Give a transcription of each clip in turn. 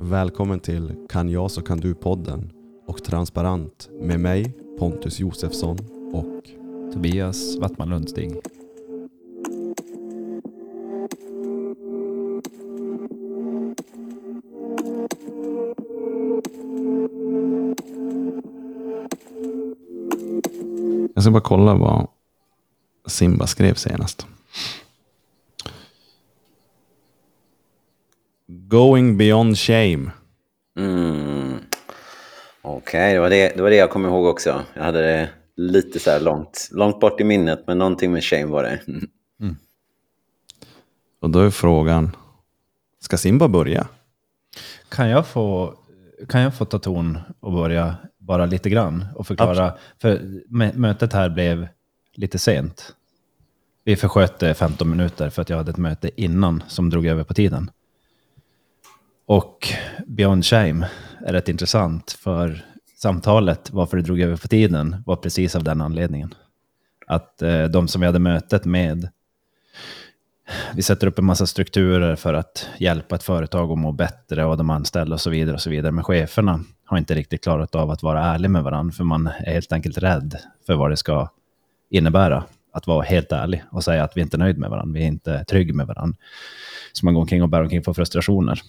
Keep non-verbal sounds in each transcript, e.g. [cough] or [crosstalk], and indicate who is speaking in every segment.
Speaker 1: Välkommen till Kan jag så kan du-podden och Transparent med mig Pontus Josefsson och
Speaker 2: Tobias Wattman Lundstig.
Speaker 1: Jag ska bara kolla vad Simba skrev senast. Going beyond shame.
Speaker 3: Mm. Okej, det, var det, det var det jag kom ihåg också. Jag hade det lite så här långt, långt bort i minnet, men någonting med shame var det. [laughs]
Speaker 1: Och då är frågan, ska Simba börja?
Speaker 2: Kan jag få, kan jag få ta ton och börja bara lite grann och förklara? För mö- mötet här blev lite sent. Vi försköt det 15 minuter för att jag hade ett möte innan som drog över på tiden. Och Beyond Shame är rätt intressant för samtalet, varför det drog över på tiden, var precis av den anledningen. Att eh, de som vi hade mötet med vi sätter upp en massa strukturer för att hjälpa ett företag att må bättre och de anställda och så vidare. och så vidare. Men cheferna har inte riktigt klarat av att vara ärlig med varandra, för man är helt enkelt rädd för vad det ska innebära att vara helt ärlig och säga att vi inte är nöjd med varandra, vi är inte trygg med varandra. Så man går omkring och bär omkring på frustrationer.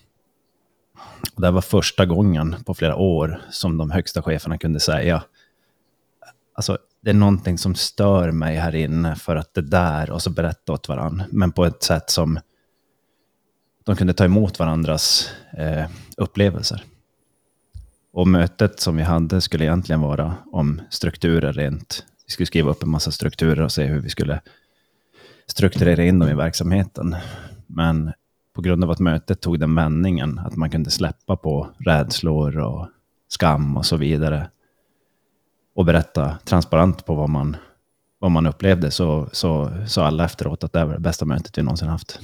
Speaker 2: Och det var första gången på flera år som de högsta cheferna kunde säga alltså, det är någonting som stör mig här inne för att det där, och så berätta åt varandra, men på ett sätt som de kunde ta emot varandras eh, upplevelser. Och mötet som vi hade skulle egentligen vara om strukturer rent. Vi skulle skriva upp en massa strukturer och se hur vi skulle strukturera in dem i verksamheten. Men på grund av att mötet tog den vändningen, att man kunde släppa på rädslor och skam och så vidare, och berätta transparent på vad man, vad man upplevde så sa så, så alla efteråt att det var det bästa mötet vi någonsin haft.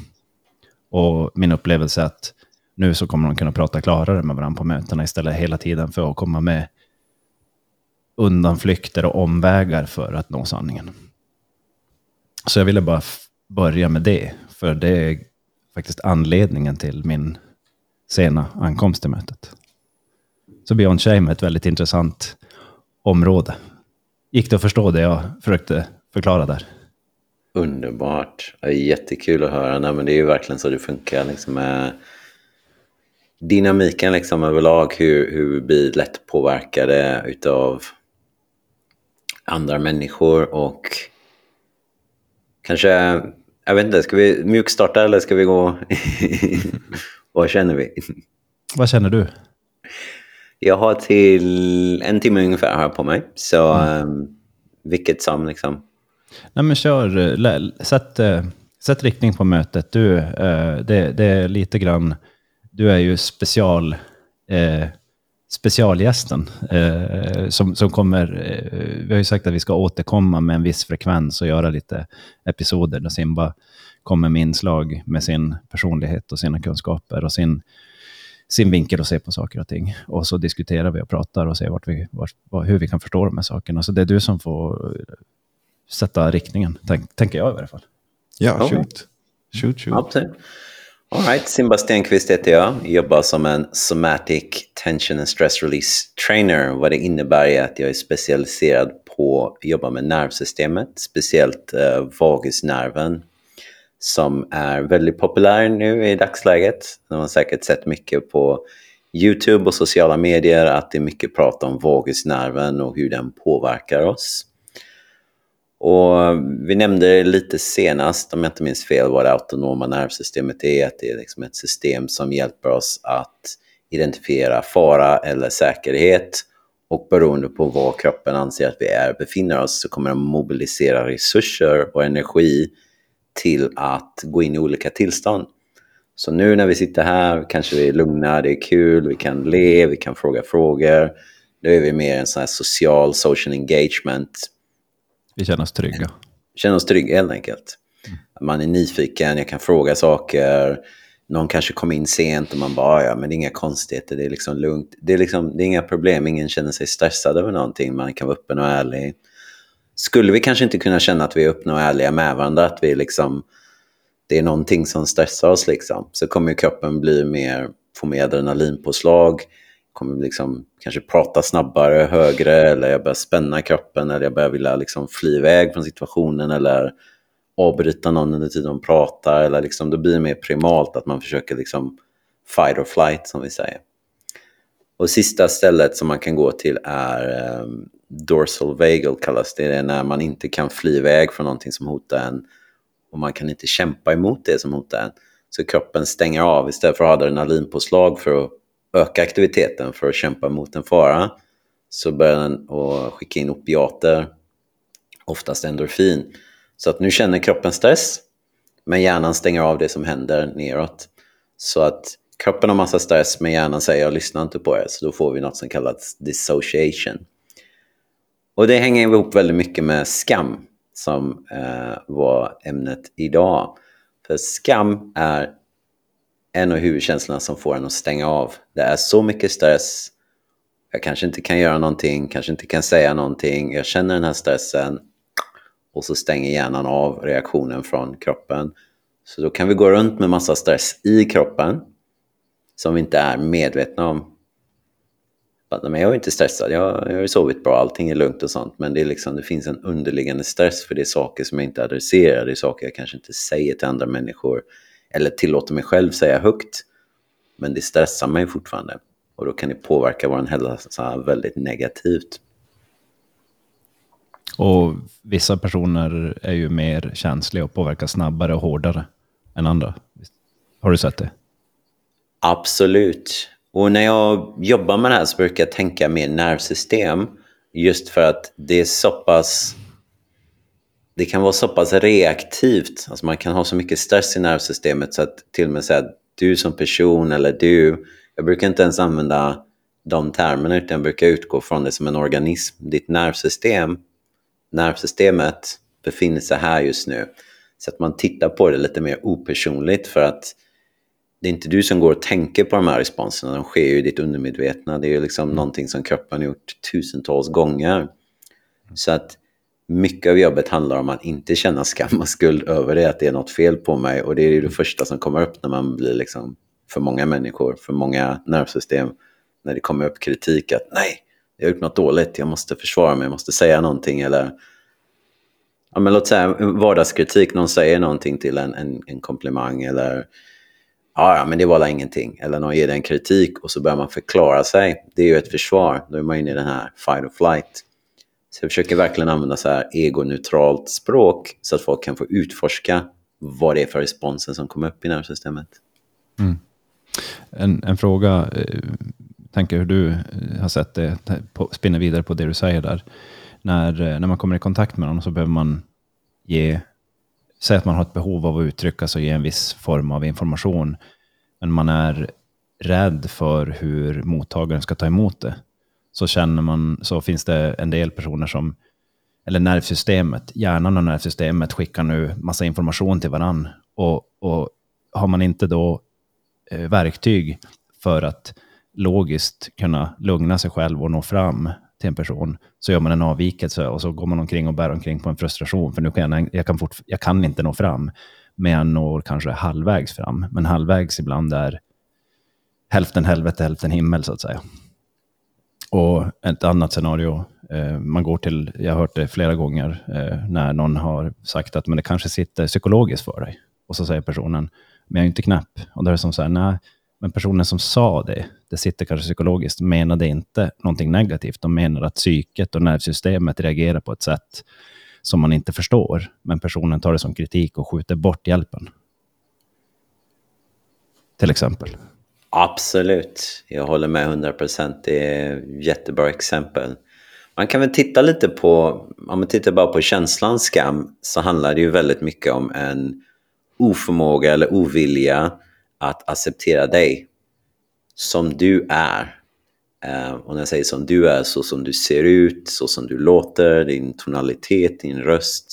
Speaker 2: Och min upplevelse är att nu så kommer de kunna prata klarare med varandra på mötena istället hela tiden för att komma med undanflykter och omvägar för att nå sanningen. Så jag ville bara börja med det, för det faktiskt anledningen till min sena ankomst till mötet. Så Beyond Shame är ett väldigt intressant område. Gick det att förstå det jag försökte förklara där?
Speaker 3: Underbart. Ja, jättekul att höra. Nej, men det är ju verkligen så det funkar. Liksom, med dynamiken liksom, överlag, hur, hur vi blir lätt påverkade utav andra människor och kanske, jag vet inte, ska vi mjukstarta eller ska vi gå... [laughs] Vad känner vi?
Speaker 2: Vad känner du?
Speaker 3: Jag har till en timme ungefär jag på mig. Så um, vilket som liksom...
Speaker 2: Nej, men kör, lä- sätt, eh, sätt riktning på mötet. Du, eh, det, det är lite grann, du är ju special, eh, specialgästen eh, som, som kommer, eh, vi har ju sagt att vi ska återkomma med en viss frekvens och göra lite episoder där Simba kommer med inslag med sin personlighet och sina kunskaper och sin, sin vinkel att se på saker och ting. Och så diskuterar vi och pratar och ser vart vi, vart, hur vi kan förstå de här sakerna. Så det är du som får sätta riktningen, tänk, tänker jag i varje fall.
Speaker 1: Ja,
Speaker 3: Ja.
Speaker 1: shoot. Shoot, shoot.
Speaker 3: Absolut. Alright, Simba Stenqvist heter jag. Jobbar som en somatic tension and stress release trainer. Vad det innebär är att jag är specialiserad på att jobba med nervsystemet, speciellt eh, vagusnerven som är väldigt populär nu i dagsläget. Man har säkert sett mycket på YouTube och sociala medier att det är mycket prat om vagusnerven och hur den påverkar oss. Och vi nämnde det lite senast, om jag inte minns fel, vad det autonoma nervsystemet är. Att det är liksom ett system som hjälper oss att identifiera fara eller säkerhet. Och beroende på var kroppen anser att vi är, befinner oss så kommer den mobilisera resurser och energi till att gå in i olika tillstånd. Så nu när vi sitter här kanske vi är lugna, det är kul, vi kan le, vi kan fråga frågor. Nu är vi mer en sån här social, social engagement
Speaker 2: vi känner oss trygga.
Speaker 3: känner oss trygga helt enkelt. Man är nyfiken, jag kan fråga saker. Någon kanske kom in sent och man bara, ja men det är inga konstigheter, det är liksom lugnt. Det är, liksom, det är inga problem, ingen känner sig stressad över någonting, man kan vara öppen och ärlig. Skulle vi kanske inte kunna känna att vi är öppna och ärliga med varandra, att vi liksom, det är någonting som stressar oss liksom, så kommer kroppen bli mer få mer adrenalinpåslag, kommer liksom kanske prata snabbare, högre, eller jag börjar spänna kroppen, eller jag börjar vilja liksom fly iväg från situationen, eller avbryta någon under tiden de pratar, eller liksom, det blir mer primalt att man försöker liksom fight or flight, som vi säger. Och sista stället som man kan gå till är um, dorsal vagal kallas det. Det är när man inte kan fly iväg från någonting som hotar en och man kan inte kämpa emot det som hotar en. Så kroppen stänger av istället för att ha adrenalinpåslag för att öka aktiviteten för att kämpa mot en fara. Så börjar den att skicka in opiater, oftast endorfin. Så att nu känner kroppen stress, men hjärnan stänger av det som händer neråt. Så att kroppen har massa stress, men hjärnan säger jag lyssnar inte på er Så då får vi något som kallas dissociation. Och det hänger ihop väldigt mycket med skam som eh, var ämnet idag. För skam är en av huvudkänslorna som får en att stänga av. Det är så mycket stress. Jag kanske inte kan göra någonting, kanske inte kan säga någonting. Jag känner den här stressen och så stänger hjärnan av reaktionen från kroppen. Så då kan vi gå runt med massa stress i kroppen som vi inte är medvetna om. Men jag är inte stressad, jag, jag har sovit bra, allting är lugnt och sånt. Men det, är liksom, det finns en underliggande stress för det är saker som jag inte adresserar. Det är saker jag kanske inte säger till andra människor. Eller tillåter mig själv säga högt. Men det stressar mig fortfarande. Och då kan det påverka vår hälsa väldigt negativt.
Speaker 2: Och vissa personer är ju mer känsliga och påverkas snabbare och hårdare än andra. Har du sett det?
Speaker 3: Absolut. Och när jag jobbar med det här så brukar jag tänka mer nervsystem. Just för att det är så pass... Det kan vara så pass reaktivt. Alltså man kan ha så mycket stress i nervsystemet så att till och med säga att du som person eller du... Jag brukar inte ens använda de termerna utan jag brukar utgå från det som en organism. Ditt nervsystem, nervsystemet befinner sig här just nu. Så att man tittar på det lite mer opersonligt för att det är inte du som går och tänker på de här responserna, de sker ju i ditt undermedvetna. Det är ju liksom mm. någonting som kroppen har gjort tusentals gånger. Så att mycket av jobbet handlar om att inte känna skam och skuld över det, att det är något fel på mig. Och det är ju det första som kommer upp när man blir liksom, för många människor, för många nervsystem, när det kommer upp kritik att nej, jag har gjort något dåligt, jag måste försvara mig, jag måste säga någonting eller ja, men låt säga vardagskritik, någon säger någonting till en, en, en komplimang eller ja, men det var ingenting. Eller någon ger dig en kritik och så börjar man förklara sig. Det är ju ett försvar. Då är man inne i den här fight or flight. Så jag försöker verkligen använda så här egoneutralt språk så att folk kan få utforska vad det är för responsen som kommer upp i nervsystemet. Mm.
Speaker 2: En, en fråga, eh, tänker hur du eh, har sett det, spinner vidare på det du säger där. När, eh, när man kommer i kontakt med någon så behöver man ge säg att man har ett behov av att uttrycka sig och ge en viss form av information, men man är rädd för hur mottagaren ska ta emot det, så känner man, så finns det en del personer som, eller nervsystemet, hjärnan och nervsystemet skickar nu massa information till varann. Och, och har man inte då eh, verktyg för att logiskt kunna lugna sig själv och nå fram till en person, så gör man en avvikelse och så går man omkring och bär omkring på en frustration, för nu kan jag, jag, kan, fort, jag kan inte nå fram, men jag når kanske halvvägs fram. Men halvvägs ibland är hälften helvete, hälften himmel, så att säga. Och ett annat scenario, eh, man går till, jag har hört det flera gånger, eh, när någon har sagt att men det kanske sitter psykologiskt för dig. Och så säger personen, men jag är inte knäpp. Och då är det som så här, nej, men personen som sa det, det sitter kanske psykologiskt, menade inte någonting negativt. De menar att psyket och nervsystemet reagerar på ett sätt som man inte förstår. Men personen tar det som kritik och skjuter bort hjälpen. Till exempel.
Speaker 3: Absolut, jag håller med 100%. Det är ett jättebra exempel. Man kan väl titta lite på, om man tittar bara på känslan skam, så handlar det ju väldigt mycket om en oförmåga eller ovilja att acceptera dig som du är. Uh, och när jag säger som du är, så som du ser ut, så som du låter, din tonalitet, din röst.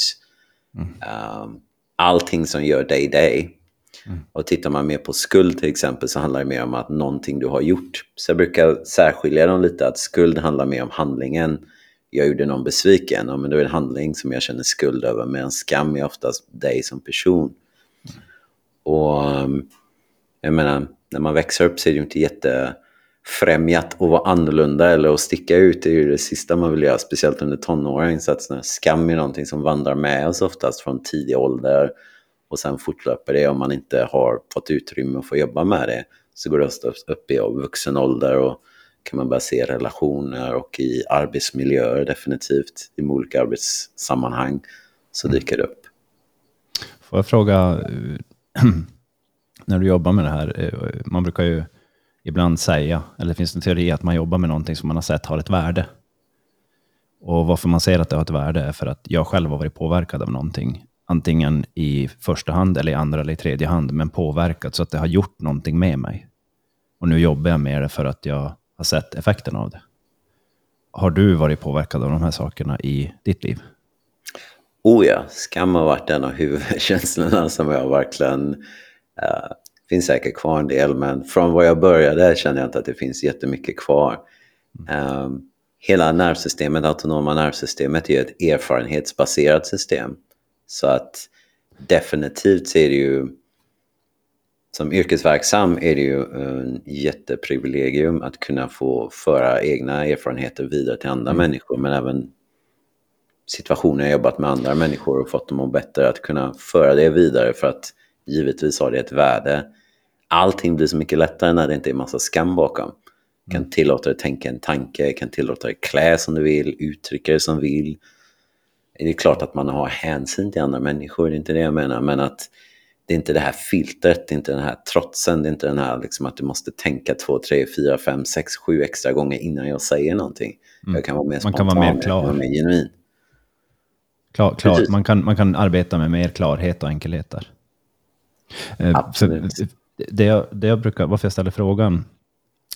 Speaker 3: Mm. Uh, allting som gör dig dig. Mm. Och tittar man mer på skuld till exempel så handlar det mer om att någonting du har gjort. Så jag brukar särskilja dem lite, att skuld handlar mer om handlingen. Jag gjorde någon besviken, men då är det en handling som jag känner skuld över, medan skam är oftast dig som person. Mm. Och um, jag menar, när man växer upp så är det ju inte jättefrämjat att vara annorlunda eller att sticka ut. Det är ju det sista man vill göra, speciellt under tonåren. Så att skam är någonting som vandrar med oss oftast från tidig ålder och sen fortlöper det om man inte har fått utrymme att få jobba med det. Så går det upp i vuxen ålder och kan man börja se relationer och i arbetsmiljöer definitivt, i olika arbetssammanhang så mm. dyker det upp.
Speaker 2: Får jag fråga, [clears throat] när du jobbar med det här, eh, man brukar ju ibland säga, eller finns det en teori att man jobbar med någonting som man har sett har ett värde. Och varför man ser att det har ett värde är för att jag själv har varit påverkad av någonting. Antingen i första hand, eller i andra eller i tredje hand, men påverkad så att det har gjort någonting med mig. Och nu jobbar jag med det för att jag har sett effekten av det. Har du varit påverkad av de här sakerna i ditt liv?
Speaker 3: Oh ja, skam har varit en av huvudkänslorna [laughs] som jag verkligen... Uh, finns säkert kvar en del, men från var jag började känner jag inte att det finns jättemycket kvar. Um, hela nervsystemet, autonoma nervsystemet, är ett erfarenhetsbaserat system. Så att definitivt så är det ju som yrkesverksam är det ju en jätteprivilegium att kunna få föra egna erfarenheter vidare till andra mm. människor, men även situationer jag jobbat med andra människor och fått dem att må bättre, att kunna föra det vidare för att givetvis har det ett värde. Allting blir så mycket lättare när det inte är massa skam bakom. Du kan mm. tillåta dig tänka en tanke, kan tillåta dig klä som du vill, uttrycka dig som du vill. Det är klart att man har hänsyn till andra människor, det är inte det jag menar, men att det är inte det här filtret, det är inte den här trotsen, det är inte den här liksom att du måste tänka två, tre, fyra, fem, sex, sju extra gånger innan jag säger någonting. Mm. Jag kan vara mer spontan,
Speaker 2: man kan vara mer klar.
Speaker 3: mer genuin.
Speaker 2: Klar, klar. Man, kan, man kan arbeta med mer klarhet och enkelhet där.
Speaker 3: Eh, Absolut.
Speaker 2: det, jag, det jag brukar, varför jag ställer frågan,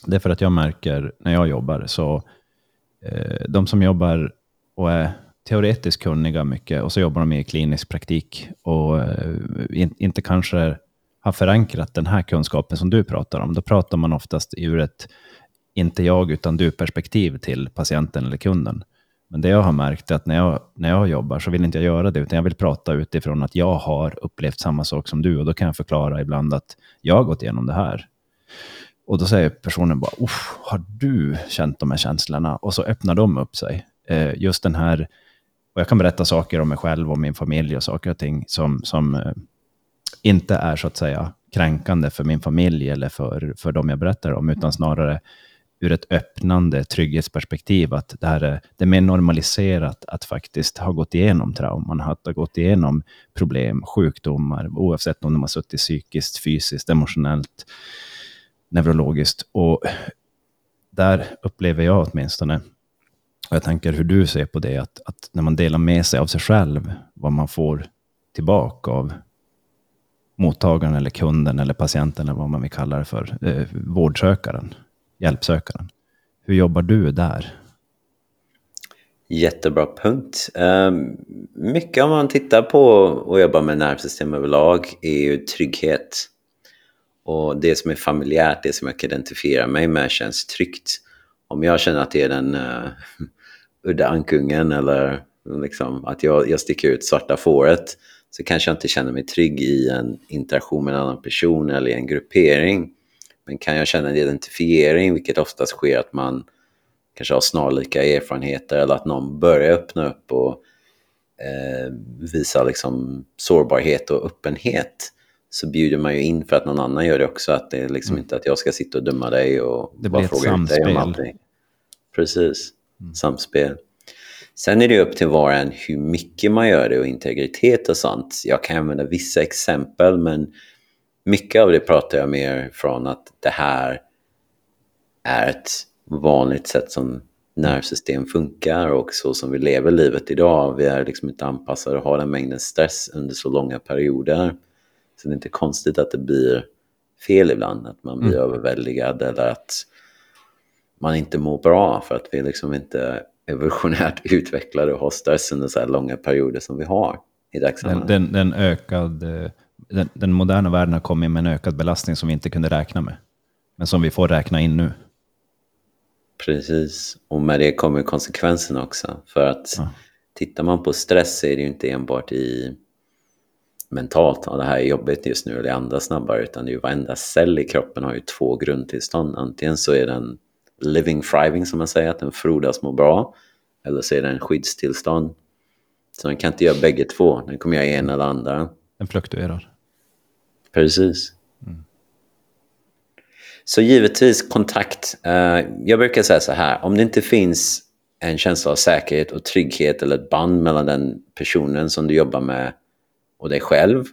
Speaker 2: det är för att jag märker när jag jobbar, så eh, de som jobbar och är teoretiskt kunniga mycket och så jobbar de i klinisk praktik och eh, in, inte kanske har förankrat den här kunskapen som du pratar om. Då pratar man oftast ur ett inte jag utan du-perspektiv till patienten eller kunden. Men det jag har märkt är att när jag, när jag jobbar så vill inte jag göra det, utan jag vill prata utifrån att jag har upplevt samma sak som du och då kan jag förklara ibland att jag har gått igenom det här. Och då säger personen bara, har du känt de här känslorna? Och så öppnar de upp sig. Eh, just den här och jag kan berätta saker om mig själv och min familj och saker och ting som, som eh, inte är så att säga kränkande för min familj eller för, för dem jag berättar om, utan snarare ur ett öppnande trygghetsperspektiv, att det, här är, det är mer normaliserat att faktiskt ha gått igenom trauman, att ha gått igenom problem, sjukdomar, oavsett om de har suttit psykiskt, fysiskt, emotionellt, neurologiskt. Och där upplever jag åtminstone och jag tänker hur du ser på det, att, att, när man delar med sig av sig själv, vad man får tillbaka av mottagaren eller kunden eller patienten eller vad man vill kalla det för, eh, vårdsökaren, hjälpsökaren. Hur jobbar du där?
Speaker 3: Jättebra punkt. Ehm, mycket om man tittar på och jobbar med nervsystem överlag är ju trygghet. Och det som är familjärt, det som jag kan identifiera mig med känns tryggt. Om jag känner att det är den eh, udda ankungen eller liksom att jag, jag sticker ut svarta fåret så kanske jag inte känner mig trygg i en interaktion med en annan person eller i en gruppering. Men kan jag känna en identifiering, vilket oftast sker att man kanske har snarlika erfarenheter eller att någon börjar öppna upp och eh, visa liksom sårbarhet och öppenhet så bjuder man ju in för att någon annan gör det också. Att det är liksom mm. inte att jag ska sitta och döma dig och
Speaker 2: det bara fråga ut dig om allting.
Speaker 3: Precis mm. samspel. Sen är det upp till var och en hur mycket man gör det och integritet och sånt. Jag kan använda vissa exempel men mycket av det pratar jag mer från att det här är ett vanligt sätt som nervsystem funkar och så som vi lever livet idag. Vi är liksom inte anpassade att ha den mängden stress under så långa perioder. Så det är inte konstigt att det blir fel ibland, att man blir mm. överväldigad eller att man inte mår bra för att vi liksom inte evolutionärt [laughs] utvecklade och har stress under så här långa perioder som vi har i dagsläget.
Speaker 2: Den, den, ökad, den, den, moderna världen har kommit med en ökad belastning som vi inte kunde räkna med. Men som vi får räkna in nu.
Speaker 3: Precis, och med det kommer konsekvenserna också. För att ja. tittar man på stress så är det ju inte enbart i mentalt, ja, det här är jobbigt just nu eller andas snabbare, utan det är ju varenda cell i kroppen har ju två grundtillstånd. Antingen så är den living thriving som man säger, att den frodas mår bra, eller så är den skyddstillstånd. Så den kan inte göra bägge två, den kommer göra en eller andra.
Speaker 2: Den fluktuerar.
Speaker 3: Precis. Så givetvis kontakt. Eh, jag brukar säga så här, om det inte finns en känsla av säkerhet och trygghet eller ett band mellan den personen som du jobbar med och dig själv,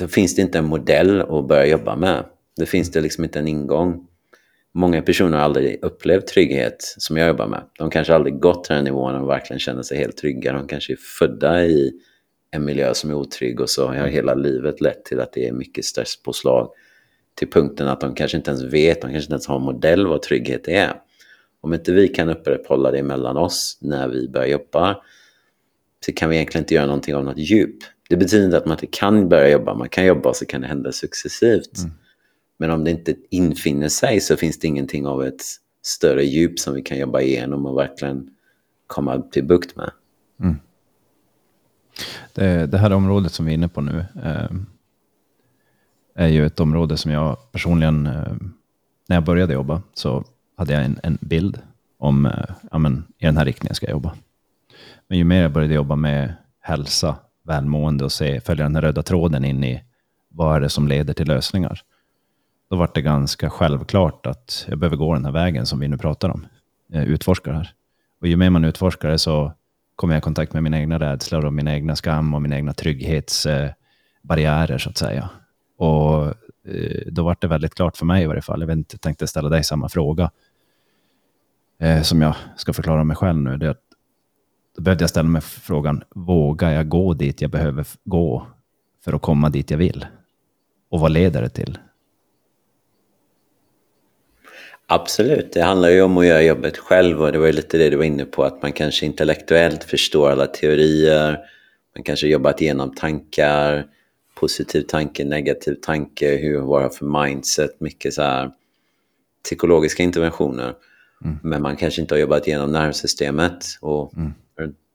Speaker 3: då finns det inte en modell att börja jobba med. Det finns det liksom inte en ingång. Många personer har aldrig upplevt trygghet som jag jobbar med. De kanske aldrig gått till den nivån och verkligen känner sig helt trygga. De kanske är födda i en miljö som är otrygg och så har hela livet lett till att det är mycket stresspåslag till punkten att de kanske inte ens vet, de kanske inte ens har en modell vad trygghet är. Om inte vi kan upprätthålla det mellan oss när vi börjar jobba så kan vi egentligen inte göra någonting av något djup. Det betyder inte att man inte kan börja jobba, man kan jobba så kan det hända successivt. Mm. Men om det inte infinner sig så finns det ingenting av ett större djup som vi kan jobba igenom och verkligen komma till bukt med. Mm.
Speaker 2: Det, det, här området som vi är inne på nu eh, är ju ett område som jag personligen, eh, när jag började jobba, så hade jag en, en bild om, eh, ja men, i den här riktningen ska jag jobba. Men ju mer jag började jobba med hälsa, välmående och se, följa den här röda tråden in i vad är det som leder till lösningar, då var det ganska självklart att jag behöver gå den här vägen som vi nu pratar om, jag utforskar här. Och ju mer man utforskar det så kommer jag i kontakt med mina egna rädslor och mina egna skam och mina egna trygghetsbarriärer så att säga. Och eh, då var det väldigt klart för mig i varje fall. Jag vet inte, tänkte ställa dig samma fråga eh, som jag ska förklara mig själv nu. Det, då behövde jag ställa mig frågan, vågar jag gå dit jag behöver gå för att komma dit jag vill? Och vad leder det till?
Speaker 3: Absolut, det handlar ju om att göra jobbet själv och det var ju lite det du var inne på, att man kanske intellektuellt förstår alla teorier, man kanske jobbat igenom tankar, positiv tanke, negativ tanke, hur vara för mindset, mycket så här psykologiska interventioner. Mm. Men man kanske inte har jobbat igenom nervsystemet och mm.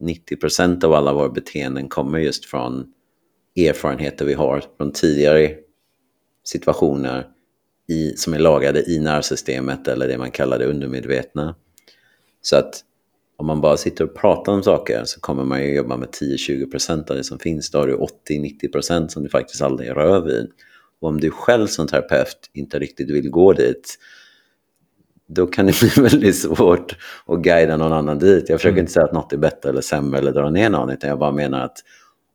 Speaker 3: 90% av alla våra beteenden kommer just från erfarenheter vi har från tidigare situationer i, som är lagade i nervsystemet eller det man kallar det undermedvetna. Så att om man bara sitter och pratar om saker så kommer man ju jobba med 10-20% av det som finns. Då har du 80-90% som du faktiskt aldrig rör vid. Och om du själv som terapeut inte riktigt vill gå dit, då kan det [laughs] bli väldigt svårt att guida någon annan dit. Jag försöker mm. inte säga att något är bättre eller sämre eller dra ner någon, utan jag bara menar att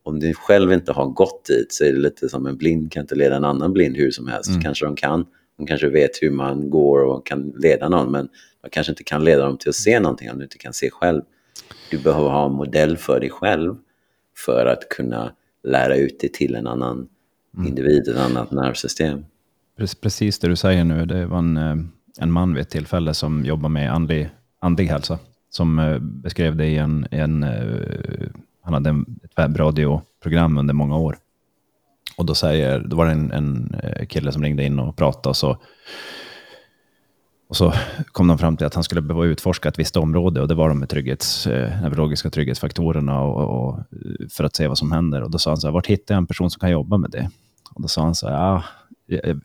Speaker 3: om du själv inte har gått dit så är det lite som en blind kan inte leda en annan blind hur som helst. Mm. Kanske de kan, de kanske vet hur man går och kan leda någon, men man kanske inte kan leda dem till att se någonting om du inte kan se själv. Du behöver ha en modell för dig själv för att kunna lära ut det till en annan mm. individ, ett annat nervsystem.
Speaker 2: Precis det du säger nu, det var en, eh, en man vid ett tillfälle som jobbar med andlig, andlig hälsa, som eh, beskrev det i en, en eh, han hade ett webbradioprogram under många år. Och då, säger, då var det en, en eh, kille som ringde in och pratade och så och så kom de fram till att han skulle behöva utforska ett visst område och det var de med trygghets, eh, neurologiska trygghetsfaktorerna och, och, eh, för att se vad som händer. Och då sa han så här, vart hittar jag en person som kan jobba med det? Och då sa han så här, ah,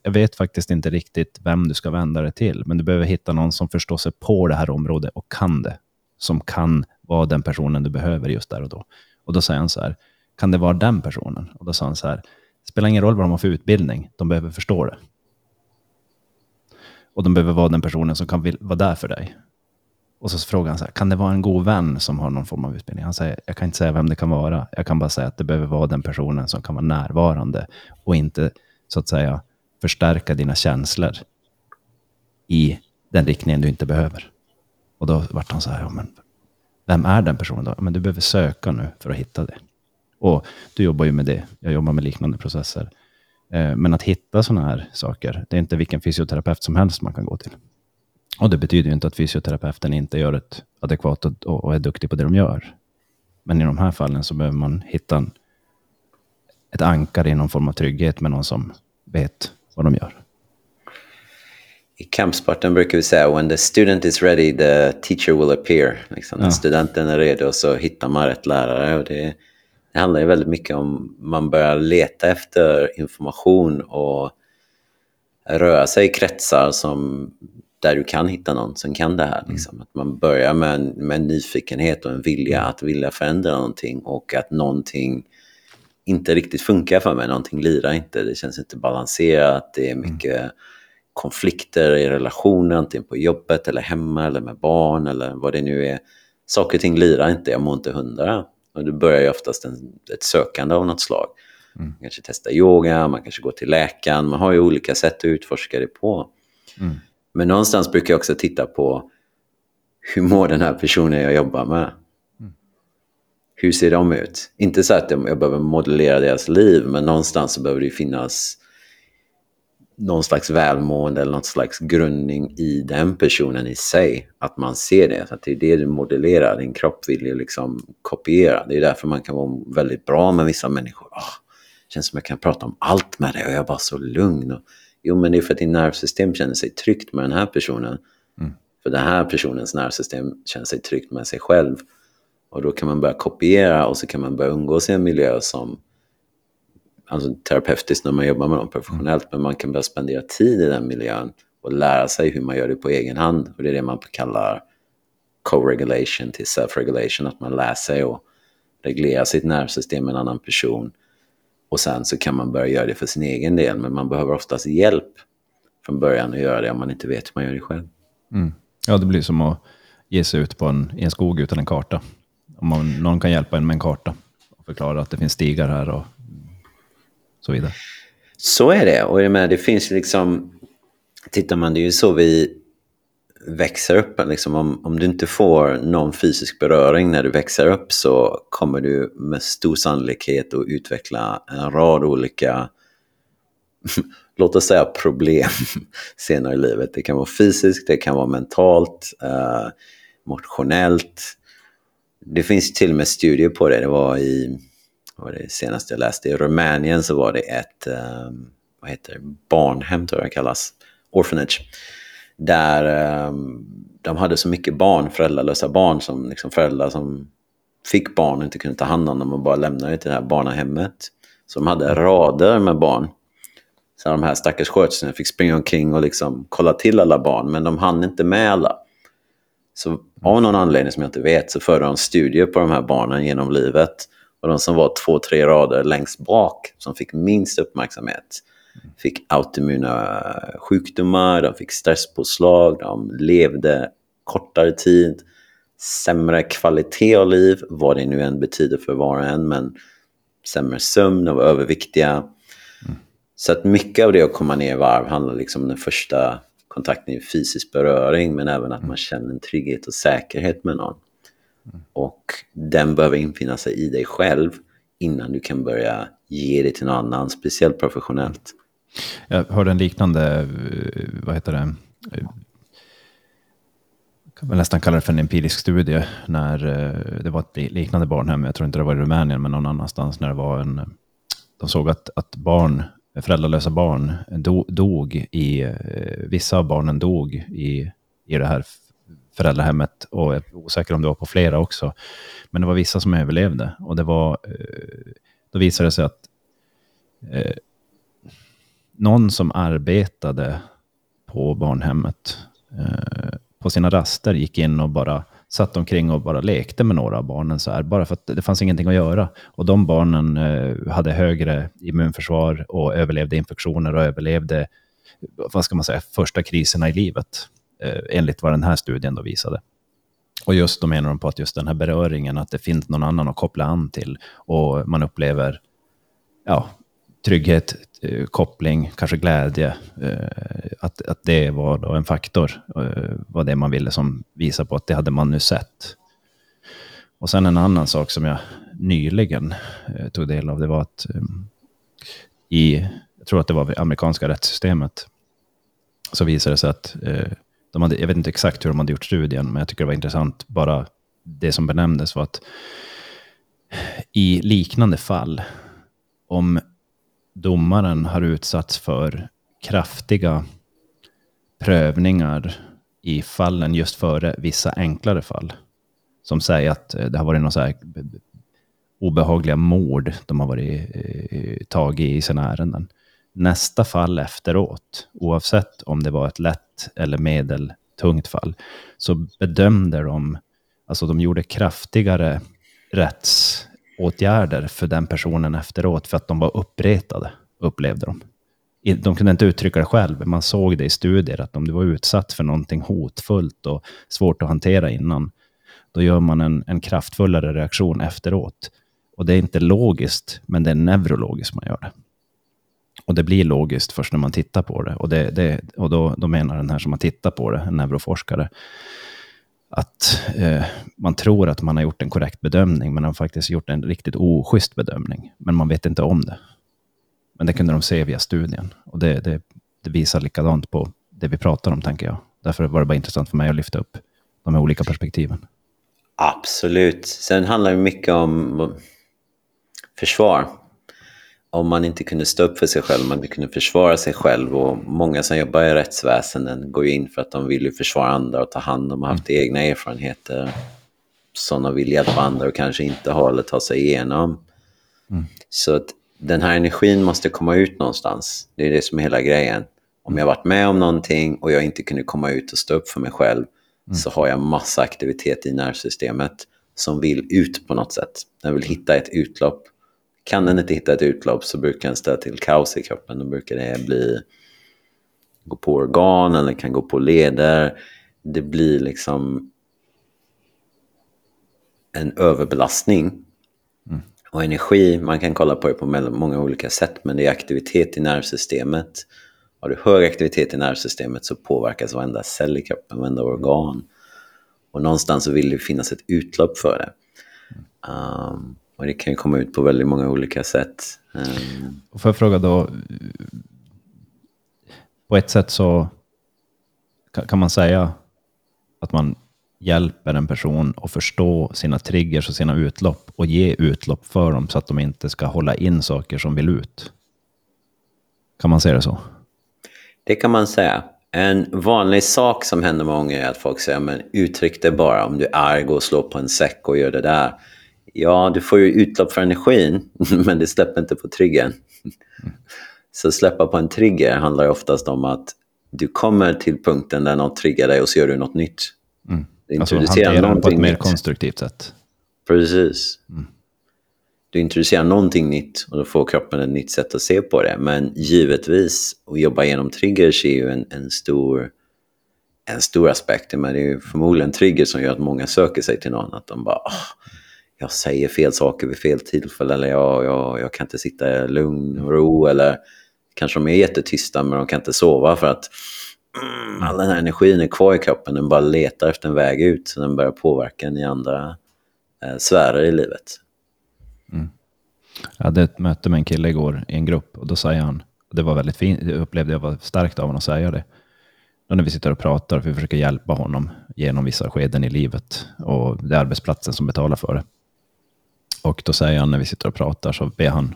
Speaker 2: jag vet faktiskt inte riktigt vem du ska vända dig till, men du behöver hitta någon som förstår sig på det här området och kan det. Som kan vara den personen du behöver just där och då. Och då säger han så här, kan det vara den personen? Och då sa han så här, spelar ingen roll vad de har för utbildning, de behöver förstå det. Och de behöver vara den personen som kan vara där för dig. Och så frågar han så här, kan det vara en god vän som har någon form av utbildning? Han säger, jag kan inte säga vem det kan vara. Jag kan bara säga att det behöver vara den personen som kan vara närvarande och inte så att säga förstärka dina känslor i den riktningen du inte behöver. Och då vart han så här, ja, men vem är den personen då? Men du behöver söka nu för att hitta det. Och du jobbar ju med det. Jag jobbar med liknande processer. Eh, men att hitta sådana här saker, det är inte vilken fysioterapeut som helst man kan gå till. Och det betyder ju inte att fysioterapeuten inte gör ett adekvat och är duktig på det de gör. Men i de här fallen så behöver man hitta en, ett ankare i någon form av trygghet med någon som vet vad de gör.
Speaker 3: I kampsporten brukar vi säga when the student is ready the teacher will appear. Liksom, ja. När studenten är redo så hittar man rätt lärare. Och det, det handlar ju väldigt mycket om man börjar leta efter information och röra sig i kretsar som, där du kan hitta någon som kan det här. Liksom. Att man börjar med en, med en nyfikenhet och en vilja att vilja förändra någonting och att någonting inte riktigt funkar för mig, någonting lirar inte, det känns inte balanserat, det är mycket konflikter i relationer, antingen på jobbet eller hemma eller med barn eller vad det nu är. Saker och ting lirar inte, jag mår inte hundra. Och det börjar ju oftast en, ett sökande av något slag. Mm. Man kanske testar yoga, man kanske går till läkaren, man har ju olika sätt att utforska det på. Mm. Men någonstans brukar jag också titta på hur mår den här personen jag jobbar med? Mm. Hur ser de ut? Inte så att jag behöver modellera deras liv, men någonstans så behöver det finnas någon slags välmående eller något slags grundning i den personen i sig. Att man ser det, att det är det du modellerar. Din kropp vill ju liksom kopiera. Det är därför man kan vara väldigt bra med vissa människor. Oh, känns som jag kan prata om allt med dig och jag är bara så lugn. Och, jo, men det är för att din nervsystem känner sig tryggt med den här personen. Mm. För den här personens nervsystem känner sig tryggt med sig själv. Och då kan man börja kopiera och så kan man börja umgås i en miljö som alltså terapeutiskt när man jobbar med dem professionellt, men man kan börja spendera tid i den miljön och lära sig hur man gör det på egen hand. Och det är det man kallar co-regulation till self-regulation, att man lär sig att reglera sitt nervsystem med en annan person. Och sen så kan man börja göra det för sin egen del, men man behöver oftast hjälp från början att göra det om man inte vet hur man gör det själv.
Speaker 2: Mm. Ja, det blir som att ge sig ut på en, i en skog utan en karta. Om man, någon kan hjälpa en med en karta och förklara att det finns stigar här och så vidare.
Speaker 3: Så är det. Och med, det finns liksom... Tittar man, det är ju så vi växer upp. Liksom om, om du inte får någon fysisk beröring när du växer upp så kommer du med stor sannolikhet att utveckla en rad olika, [laughs] låt oss säga problem [laughs] senare i livet. Det kan vara fysiskt, det kan vara mentalt, eh, motionellt. Det finns till och med studier på det. Det var i vad det senaste jag läste, i Rumänien så var det ett um, vad heter det, barnhem, tror jag det kallas, orphanage, där um, de hade så mycket barn, föräldralösa barn, som liksom föräldrar som fick barn och inte kunde ta hand om dem och bara lämnade det till det här barnahemmet. Så de hade rader med barn. Så de här stackars sköterskorna fick springa omkring och liksom kolla till alla barn, men de hann inte med alla. Så av någon anledning som jag inte vet så förde de studier på de här barnen genom livet. Och de som var två, tre rader längst bak, som fick minst uppmärksamhet, fick autoimmuna sjukdomar, de fick stresspåslag, de levde kortare tid, sämre kvalitet av liv, vad det nu än betyder för var och en, men sämre sömn, de var överviktiga. Mm. Så att mycket av det att komma ner i varv handlar liksom om den första kontakten i fysisk beröring, men även att man känner en trygghet och säkerhet med någon. Och den behöver infinna sig i dig själv innan du kan börja ge det till någon annan, speciellt professionellt.
Speaker 2: Jag hörde en liknande, eh, vad heter det, eh, kan man nästan kalla det för en empirisk studie, när eh, det var ett liknande barnhem, jag tror inte det var i Rumänien, men någon annanstans, när det var en, de såg att, att barn, föräldralösa barn dog i, vissa av barnen dog i, i det här föräldrahemmet och jag är osäker om det var på flera också. Men det var vissa som överlevde och det var, eh, då visade det sig att eh, någon som arbetade på barnhemmet eh, på sina raster gick in och bara satt omkring och bara lekte med några av barnen så här, bara för att det fanns ingenting att göra. Och de barnen eh, hade högre immunförsvar och överlevde infektioner och överlevde, vad ska man säga, första kriserna i livet. Eh, enligt vad den här studien då visade. Och just då menar de på att just den här beröringen, att det finns någon annan att koppla an till och man upplever ja, trygghet, eh, koppling, kanske glädje. Eh, att, att det var då en faktor, var det man ville som visa på att det hade man nu sett. Och sen en annan sak som jag nyligen tog del av, det var att i, jag tror att det var det amerikanska rättssystemet, så visade det sig att de hade, jag vet inte exakt hur de hade gjort studien, men jag tycker det var intressant. Bara det som benämndes var att i liknande fall, om domaren har utsatts för kraftiga prövningar i fallen just före vissa enklare fall, som säger att eh, det har varit någon så här obehagliga mord de har varit eh, tagit i sina ärenden. Nästa fall efteråt, oavsett om det var ett lätt eller medeltungt fall, så bedömde de, alltså de gjorde kraftigare rättsåtgärder för den personen efteråt för att de var uppretade, upplevde de. De kunde inte uttrycka det själv, man såg det i studier att om du var utsatt för någonting hotfullt och svårt att hantera innan, då gör man en, en kraftfullare reaktion efteråt. Och det är inte logiskt, men det är neurologiskt man gör det. Och det blir logiskt först när man tittar på det. Och, det, det, och då, då menar den här som har tittat på det, en neuroforskare, att eh, man tror att man har gjort en korrekt bedömning, men man har faktiskt gjort en riktigt oschysst bedömning. Men man vet inte om det. Men det kunde de se via studien. Och det, det, det visar likadant på det vi pratar om, tänker jag. Därför var det bara intressant för mig att lyfta upp de här olika perspektiven.
Speaker 3: Absolut. Sen handlar det mycket om försvar. Om man inte kunde stå upp för sig själv, man inte kunde försvara sig själv. Och många som jobbar i rättsväsenden går ju in för att de vill ju försvara andra och ta hand om och haft egna erfarenheter som de vill hjälpa andra och kanske inte har eller ta sig igenom. Så att den här energin måste komma ut någonstans. Det är det som är hela grejen. Om jag varit med om någonting och jag inte kunde komma ut och stå upp för mig själv så har jag massa aktivitet i nervsystemet som vill ut på något sätt. Den vill hitta ett utlopp. Kan den inte hitta ett utlopp så brukar den ställa till kaos i kroppen. Då brukar det bli gå på organ eller kan gå på leder. Det blir liksom en överbelastning. Och energi, man kan kolla på det på många olika sätt, men det är aktivitet i nervsystemet. Har du hög aktivitet i nervsystemet så påverkas varenda cell i kroppen, varenda organ. Och någonstans så vill det finnas ett utlopp för det. Um, och det kan ju komma ut på väldigt många olika sätt. Um,
Speaker 2: Och får jag fråga då, på ett sätt så kan, man säga att man hjälper en person att förstå sina triggers och sina utlopp och ge utlopp för dem så att de inte ska hålla in saker som vill ut. Kan man säga det så?
Speaker 3: Det kan man säga. En vanlig sak som händer många är att folk säger men uttryck det bara. Om du är arg, gå och slå på en säck och gör det där. Ja, du får ju utlopp för energin, [laughs] men det släpper inte på triggern. [laughs] Så släppa på en trigger handlar oftast om att du kommer till punkten där något triggar dig och så gör du något nytt. Du
Speaker 2: Alltså hantera den på ett mer
Speaker 3: nytt.
Speaker 2: konstruktivt sätt.
Speaker 3: Precis. Du introducerar någonting nytt och då får kroppen ett nytt sätt att se på det. Men givetvis, att jobba igenom triggers är ju en, en, stor, en stor aspekt. Men det är ju förmodligen trigger som gör att många söker sig till någon. Att de bara, "Åh, jag säger fel saker vid fel tillfälle. Eller jag, jag, jag kan inte sitta i lugn och ro. Eller kanske de är jättetysta men de kan inte sova för att mm, all den här energin är kvar i kroppen. Den bara letar efter en väg ut. Så den börjar påverka en i andra eh, sfärer i livet. Mm.
Speaker 2: Jag hade ett möte med en kille igår i en grupp och då säger han, det var väldigt fint, det upplevde jag var starkt av honom att säga det. Då när vi sitter och pratar, för vi försöker hjälpa honom genom vissa skeden i livet och det är arbetsplatsen som betalar för det. Och då säger han när vi sitter och pratar så ber han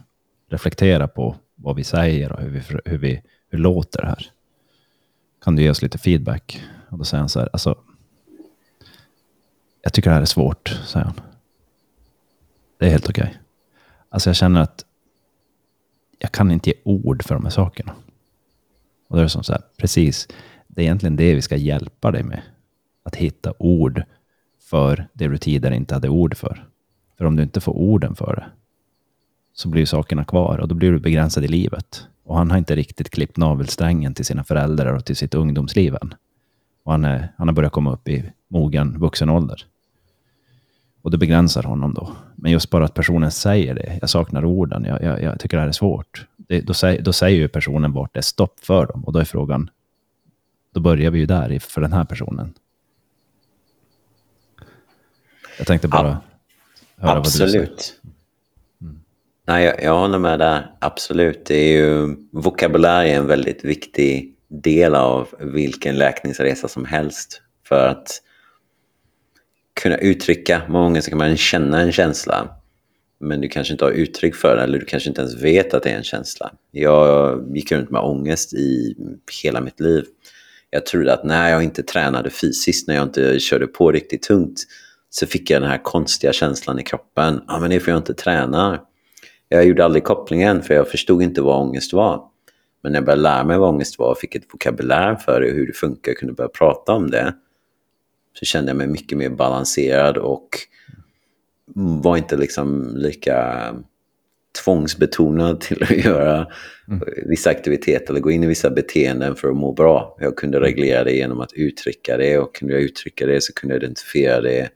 Speaker 2: reflektera på vad vi säger och hur vi, hur vi hur låter det här. Kan du ge oss lite feedback? Och då säger han så här, alltså, jag tycker det här är svårt, säger han. Det är helt okej. Alltså jag känner att jag kan inte ge ord för de här sakerna. Och då är det som så här, precis, det är egentligen det vi ska hjälpa dig med. Att hitta ord för det du tidigare inte hade ord för. För om du inte får orden för det, så blir ju sakerna kvar och då blir du begränsad i livet. Och han har inte riktigt klippt navelsträngen till sina föräldrar och till sitt ungdomsliv än. Och han, är, han har börjat komma upp i mogen vuxen ålder. Och det begränsar honom då. Men just bara att personen säger det, jag saknar orden, jag, jag, jag tycker det här är svårt. Det, då, säger, då säger ju personen vart det är stopp för dem. Och då är frågan, då börjar vi ju där för den här personen. Jag tänkte bara Ja vad du.
Speaker 3: Absolut. Nej, jag, jag håller med där. Absolut. Det är ju, vokabulär är en väldigt viktig del av vilken läkningsresa som helst. För att kunna uttrycka, många gånger så kan man känna en känsla. Men du kanske inte har uttryck för det, eller du kanske inte ens vet att det är en känsla. Jag gick runt med ångest i hela mitt liv. Jag trodde att när jag inte tränade fysiskt, när jag inte körde på riktigt tungt, så fick jag den här konstiga känslan i kroppen. Ja, men det är för jag inte tränar. Jag gjorde aldrig kopplingen för jag förstod inte vad ångest var. Men när jag började lära mig vad ångest var och fick ett vokabulär för det och hur det funkar och kunde börja prata om det så kände jag mig mycket mer balanserad och var inte liksom lika tvångsbetonad till att [laughs] göra mm. vissa aktiviteter eller gå in i vissa beteenden för att må bra. Jag kunde reglera det genom att uttrycka det och kunde jag uttrycka det så kunde jag identifiera det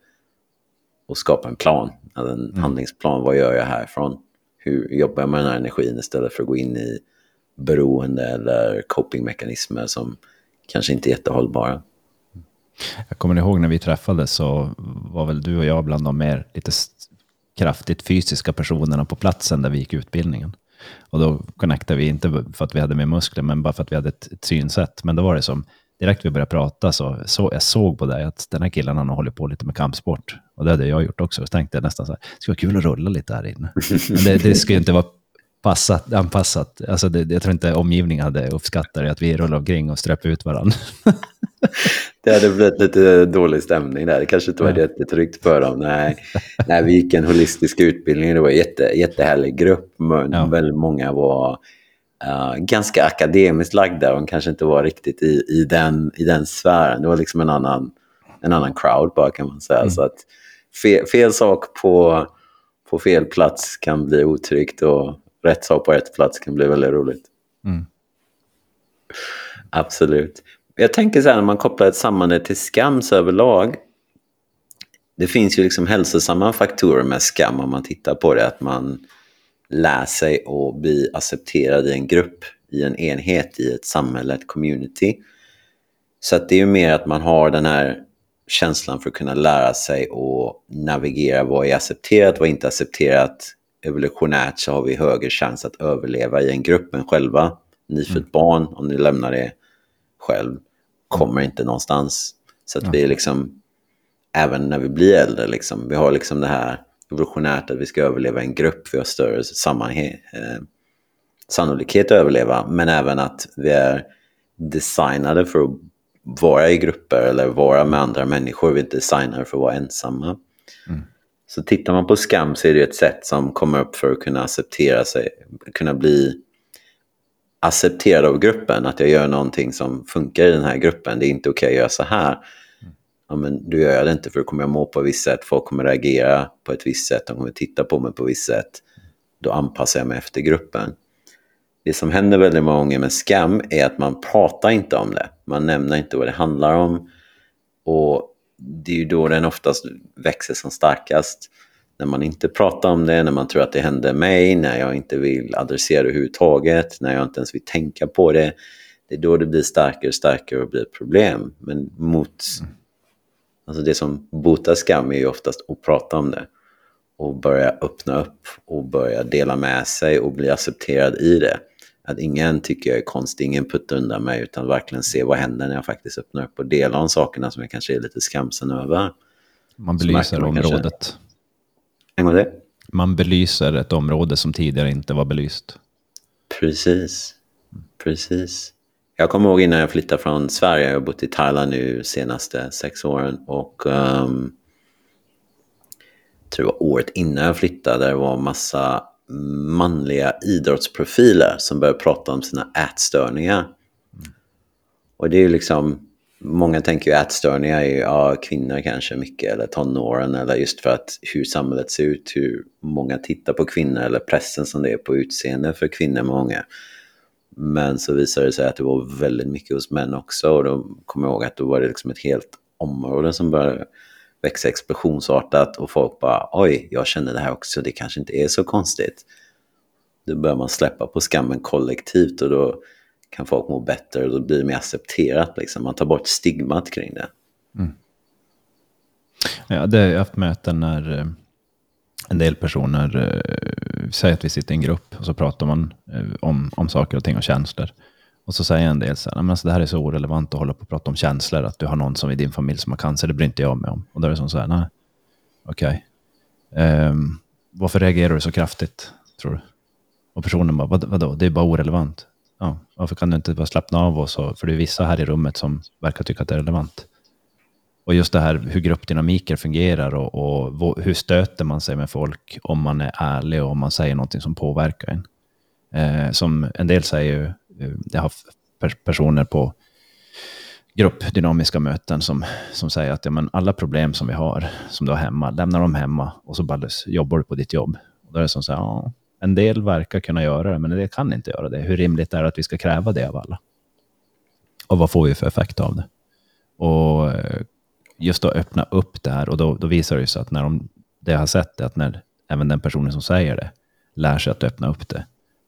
Speaker 3: och skapa en plan, alltså en mm. handlingsplan. Vad gör jag härifrån? Hur jobbar jag med den här energin istället för att gå in i beroende eller copingmekanismer som kanske inte är jättehållbara.
Speaker 2: Jag kommer ihåg när vi träffades så var väl du och jag bland de mer lite kraftigt fysiska personerna på platsen där vi gick utbildningen. Och då connectade vi inte för att vi hade mer muskler, men bara för att vi hade ett, ett synsätt. Men då var det som, direkt vi började prata så, så jag såg på dig att den här killen han hållit på lite med kampsport. Och det hade jag gjort också. Så tänkte jag nästan så här, det skulle vara kul att rulla lite här inne. Men det, det skulle inte vara passat, anpassat. Alltså det, jag tror inte omgivningen hade uppskattat det, att vi rullar omkring och sträpper ut varandra. [laughs]
Speaker 3: det hade blivit lite dålig stämning där. Det kanske inte var ja. jättetryggt för dem. Nej, nej, vi gick en holistisk utbildning. Det var en jätte, jättehärlig grupp. Men ja. Väldigt många var uh, ganska akademiskt lagda. De kanske inte var riktigt i, i, den, i den sfären. Det var liksom en annan, en annan crowd bara kan man säga. Mm. Så att fel, fel sak på, på fel plats kan bli otryggt. Och rätt sak på rätt plats kan bli väldigt roligt. Mm. Absolut. Jag tänker så här när man kopplar ett samman det till skam så överlag. Det finns ju liksom hälsosamma faktorer med skam om man tittar på det. Att man lär sig att bli accepterad i en grupp, i en enhet, i ett samhälle, ett community. Så att det är ju mer att man har den här känslan för att kunna lära sig och navigera vad är accepterat, vad är inte accepterat evolutionärt så har vi högre chans att överleva i en grupp än själva. Nyfött mm. barn, om ni lämnar det själv, kommer inte någonstans. Så att vi är liksom, även när vi blir äldre, liksom, vi har liksom det här evolutionärt att vi ska överleva i en grupp, vi har större sammanhang, eh, sannolikhet att överleva, men även att vi är designade för att vara i grupper eller vara med andra människor. Vi är designade för att vara ensamma. Mm. Så tittar man på skam så är det ett sätt som kommer upp för att kunna acceptera sig, kunna bli accepterad av gruppen. Att jag gör någonting som funkar i den här gruppen. Det är inte okej okay att göra så här. Ja, men då gör jag det inte för då kommer jag må på ett visst sätt. Folk kommer reagera på ett visst sätt. De kommer titta på mig på ett visst sätt. Då anpassar jag mig efter gruppen. Det som händer väldigt många gånger med skam är att man pratar inte om det. Man nämner inte vad det handlar om. Och det är ju då den oftast växer som starkast. När man inte pratar om det, när man tror att det händer mig, när jag inte vill adressera det överhuvudtaget, när jag inte ens vill tänka på det. Det är då det blir starkare och starkare och blir ett problem. Men mot... Alltså det som botar skam är ju oftast att prata om det. Och börja öppna upp och börja dela med sig och bli accepterad i det. Att ingen tycker jag är konstig, ingen puttar undan mig utan verkligen se vad händer när jag faktiskt öppnar upp och delar om sakerna som jag kanske är lite skamsen över.
Speaker 2: Man belyser man området. Kanske...
Speaker 3: En gång det?
Speaker 2: Man belyser ett område som tidigare inte var belyst.
Speaker 3: Precis, precis. Jag kommer ihåg innan jag flyttade från Sverige, jag har bott i Thailand nu senaste sex åren och um, jag tror det var året innan jag flyttade, det var massa manliga idrottsprofiler som börjar prata om sina ätstörningar. Mm. Och det är ju liksom, många tänker ju ätstörningar är ju ja, kvinnor kanske mycket eller tonåren eller just för att hur samhället ser ut, hur många tittar på kvinnor eller pressen som det är på utseende för kvinnor många. Men så visade det sig att det var väldigt mycket hos män också och då kommer jag ihåg att då var det liksom ett helt område som började växa explosionsartat och folk bara oj, jag känner det här också, det kanske inte är så konstigt. Då börjar man släppa på skammen kollektivt och då kan folk må bättre och då blir det mer accepterat. Liksom. Man tar bort stigmat kring det. Mm.
Speaker 2: Ja, det har jag haft möten när eh, en del personer, eh, säger att vi sitter i en grupp och så pratar man eh, om, om saker och ting och känslor. Och så säger en del så här, men alltså det här är så orelevant att hålla på och prata om känslor, att du har någon som i din familj som har cancer, det bryr inte jag mig om. Och då är det som så här, nej, okej. Okay. Um, varför reagerar du så kraftigt, tror du? Och personen bara, vad, vadå, det är bara orelevant. Ja, varför kan du inte bara slappna av och så, för det är vissa här i rummet som verkar tycka att det är relevant. Och just det här hur gruppdynamiker fungerar och, och, hur stöter man sig med folk om man är ärlig och om man säger någonting som påverkar en. Eh, som en del säger ju, Eh, jag har personer på gruppdynamiska möten som, som säger att ja, men alla problem som vi har, som du har hemma, lämna dem hemma och så bara jobbar du på ditt jobb. Och då är det som så här, ja, en del verkar kunna göra det, men en del kan inte göra det. Hur rimligt är det att vi ska kräva det av alla? Och vad får vi för effekt av det? Och eh, just att öppna upp det här, och då, då visar det sig att när de, det jag har sett är att när även den personen som säger det lär sig att öppna upp det,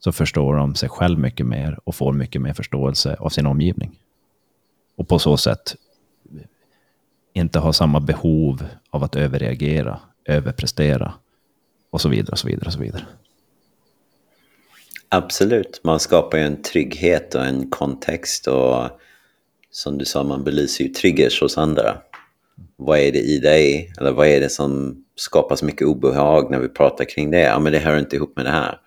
Speaker 2: så förstår de sig själv mycket mer och får mycket mer förståelse av sin omgivning. Och på så sätt inte ha samma behov av att överreagera, överprestera och så vidare. och så vidare och så vidare.
Speaker 3: Absolut, man skapar ju en trygghet och en kontext och som du sa, man belyser ju triggers hos andra. Vad är det i dig? Eller vad är det som skapar så mycket obehag när vi pratar kring det? Ja, men det hör inte ihop med det här.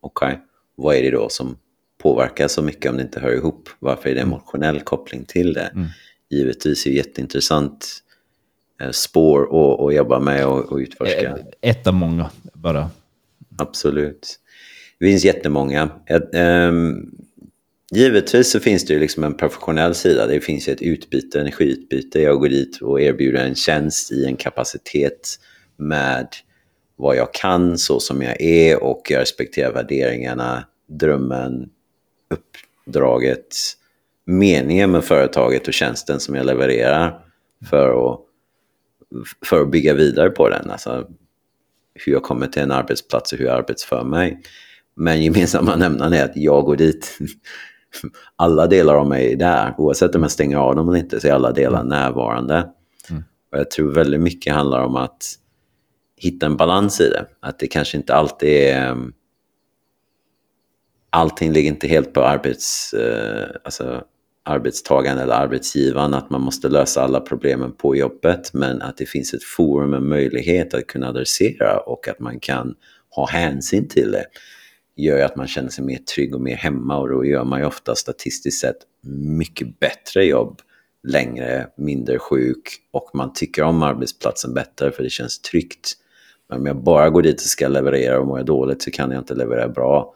Speaker 3: Okej, okay vad är det då som påverkar så mycket om det inte hör ihop? Varför är det emotionell koppling till det? Mm. Givetvis är det jätteintressant eh, spår att jobba med och, och utforska. Eh,
Speaker 2: ett av många bara.
Speaker 3: Absolut. Det finns jättemånga. Um, givetvis så finns det ju liksom en professionell sida. Det finns ju ett utbyte, energiutbyte. Jag går dit och erbjuder en tjänst i en kapacitet med vad jag kan, så som jag är och jag respekterar värderingarna, drömmen, uppdraget, meningen med företaget och tjänsten som jag levererar för att, för att bygga vidare på den. Alltså hur jag kommer till en arbetsplats och hur jag arbetsför mig. Men gemensamma [laughs] nämnaren är att jag går dit. [laughs] Alla delar av mig är där. Oavsett om jag stänger av dem eller inte så är alla delar mm. närvarande. Mm. Och jag tror väldigt mycket handlar om att hitta en balans i det. Att det kanske inte alltid är... Ehm, allting ligger inte helt på arbets, eh, alltså, arbetstagaren eller arbetsgivaren, att man måste lösa alla problemen på jobbet, men att det finns ett forum, en möjlighet att kunna adressera och att man kan ha hänsyn till det gör ju att man känner sig mer trygg och mer hemma och då gör man ju ofta statistiskt sett mycket bättre jobb längre, mindre sjuk och man tycker om arbetsplatsen bättre för det känns tryggt. Men om jag bara går dit och ska leverera och mår jag dåligt så kan jag inte leverera bra.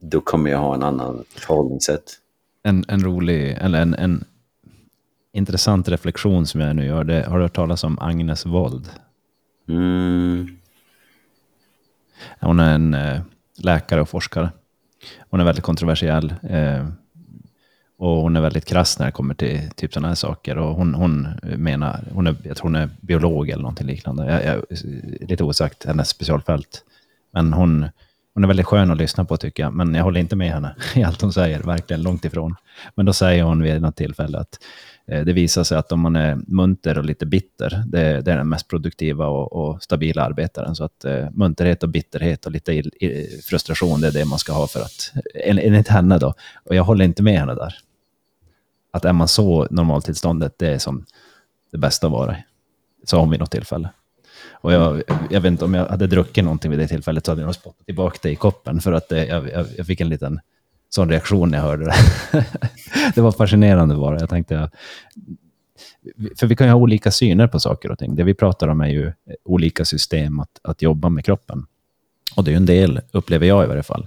Speaker 3: Då kommer jag ha en annan förhållningssätt.
Speaker 2: En, en rolig, eller en, en intressant reflektion som jag nu gör, det, har du hört talas om Agnes Wold? Mm. Hon är en eh, läkare och forskare. Hon är väldigt kontroversiell. Och hon är väldigt krass när det kommer till typ sådana här saker. Och hon, hon menar, hon är, jag tror hon är biolog eller någonting liknande. Jag, jag, lite osagt, hennes specialfält. Men hon, hon är väldigt skön att lyssna på tycker jag. Men jag håller inte med henne [laughs] i allt hon säger, verkligen långt ifrån. Men då säger hon vid något tillfälle att eh, det visar sig att om man är munter och lite bitter, det, det är den mest produktiva och, och, stabila arbetaren. Så att eh, munterhet och bitterhet och lite il, il, frustration, det är det man ska ha för att, eh, enligt henne då. Och jag håller inte med henne där. Att är man så normaltillståndet, det är som det bästa att vara i. Sa hon vid något tillfälle. Och jag, jag vet inte, om jag hade druckit någonting vid det tillfället så hade jag nog spottat tillbaka det i koppen. För att det, jag, jag, jag fick en liten sån reaktion när jag hörde det. [laughs] det var fascinerande bara. Jag tänkte, för vi kan ju ha olika syner på saker och ting. Det vi pratar om är ju olika system att, att jobba med kroppen. Och det är ju en del, upplever jag i varje fall,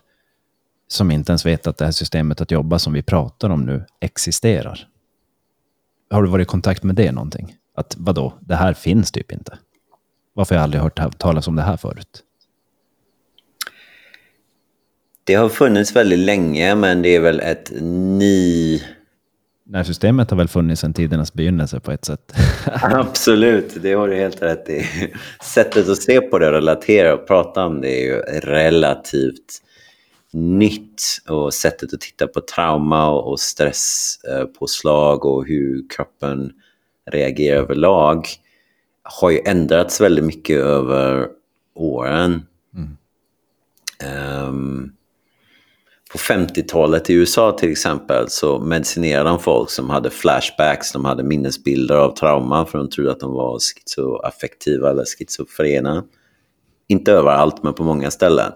Speaker 2: som inte ens vet att det här systemet att jobba som vi pratar om nu existerar. Har du varit i kontakt med det någonting? Att vadå, det här finns typ inte. Varför har jag aldrig hört talas om det här förut?
Speaker 3: Det har funnits väldigt länge, men det är väl ett ny...
Speaker 2: Nej, systemet har väl funnits sedan tidernas begynnelse på ett sätt. [laughs]
Speaker 3: Absolut, det har du helt rätt i. Sättet att se på det, relatera och prata om det är ju relativt nytt. Och sättet att titta på trauma och stresspåslag och hur kroppen reagerar överlag har ju ändrats väldigt mycket över åren. Mm. Um, på 50-talet i USA till exempel så medicinerade de folk som hade flashbacks, de hade minnesbilder av trauma för de trodde att de var schizoaffektiva eller schizofrena. Inte överallt men på många ställen.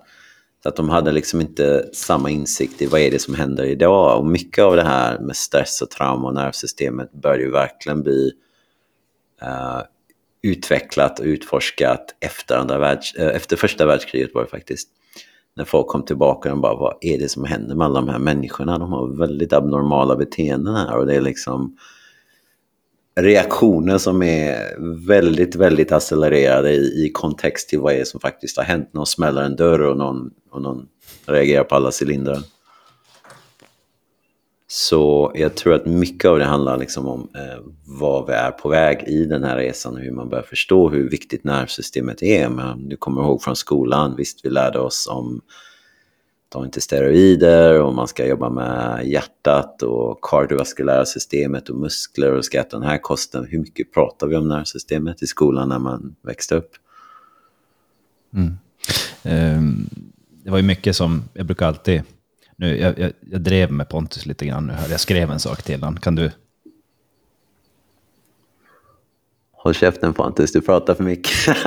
Speaker 3: Så att de hade liksom inte samma insikt i vad är det som händer idag. Och mycket av det här med stress och trauma och nervsystemet börjar ju verkligen bli uh, utvecklat och utforskat efter, andra världs, uh, efter första världskriget var det faktiskt. När folk kom tillbaka och bara, vad är det som händer med alla de här människorna? De har väldigt abnormala beteenden här och det är liksom reaktioner som är väldigt, väldigt accelererade i, i kontext till vad det är som faktiskt har hänt. Någon smäller en dörr och någon, och någon reagerar på alla cylindrar. Så jag tror att mycket av det handlar liksom om eh, vad vi är på väg i den här resan och hur man börjar förstå hur viktigt nervsystemet är. Men du kommer ihåg från skolan, visst vi lärde oss om ta inte steroider och man ska jobba med hjärtat och kardiovaskulära systemet och muskler och ska äta den här kosten. Hur mycket pratar vi om nervsystemet i skolan när man växte upp?
Speaker 2: Mm. Um, det var ju mycket som, jag brukar alltid, nu, jag, jag, jag drev med Pontus lite grann nu här, jag skrev en sak till honom. Kan du
Speaker 3: Håll käften Pontus, du pratar för mycket. [laughs]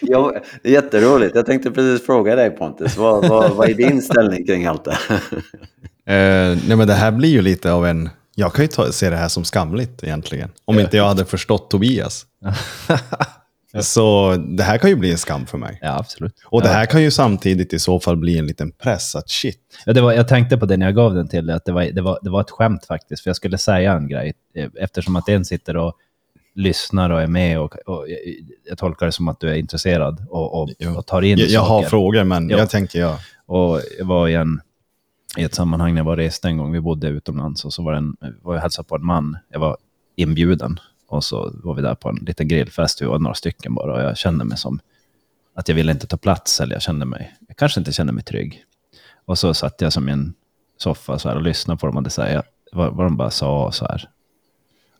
Speaker 3: ja, det är jätteroligt. Jag tänkte precis fråga dig Pontus, vad, vad, vad är din ställning kring allt det [laughs]
Speaker 1: eh, nej, men Det här blir ju lite av en... Jag kan ju ta, se det här som skamligt egentligen. Om inte jag hade förstått Tobias. [laughs] Så det här kan ju bli en skam för mig.
Speaker 2: Ja, absolut.
Speaker 1: Och det här kan ju samtidigt i så fall bli en liten press att shit.
Speaker 2: Ja, det var, jag tänkte på det när jag gav den till dig, att det var, det, var, det var ett skämt faktiskt. För jag skulle säga en grej, eh, eftersom att en sitter och lyssnar och är med och, och jag tolkar det som att du är intresserad och, och, och tar in
Speaker 1: jag,
Speaker 2: jag
Speaker 1: har frågor, men ja. jag tänker ja.
Speaker 2: Och jag var i, en, i ett sammanhang när jag var rest en gång, vi bodde utomlands och så var, det en, var jag hälsade på en man, jag var inbjuden och så var vi där på en liten grillfest, vi var några stycken bara och jag kände mig som att jag ville inte ta plats eller jag kände mig, jag kanske inte kände mig trygg. Och så satt jag som i en soffa så här och lyssnade på dem och säga vad, vad de bara sa så här.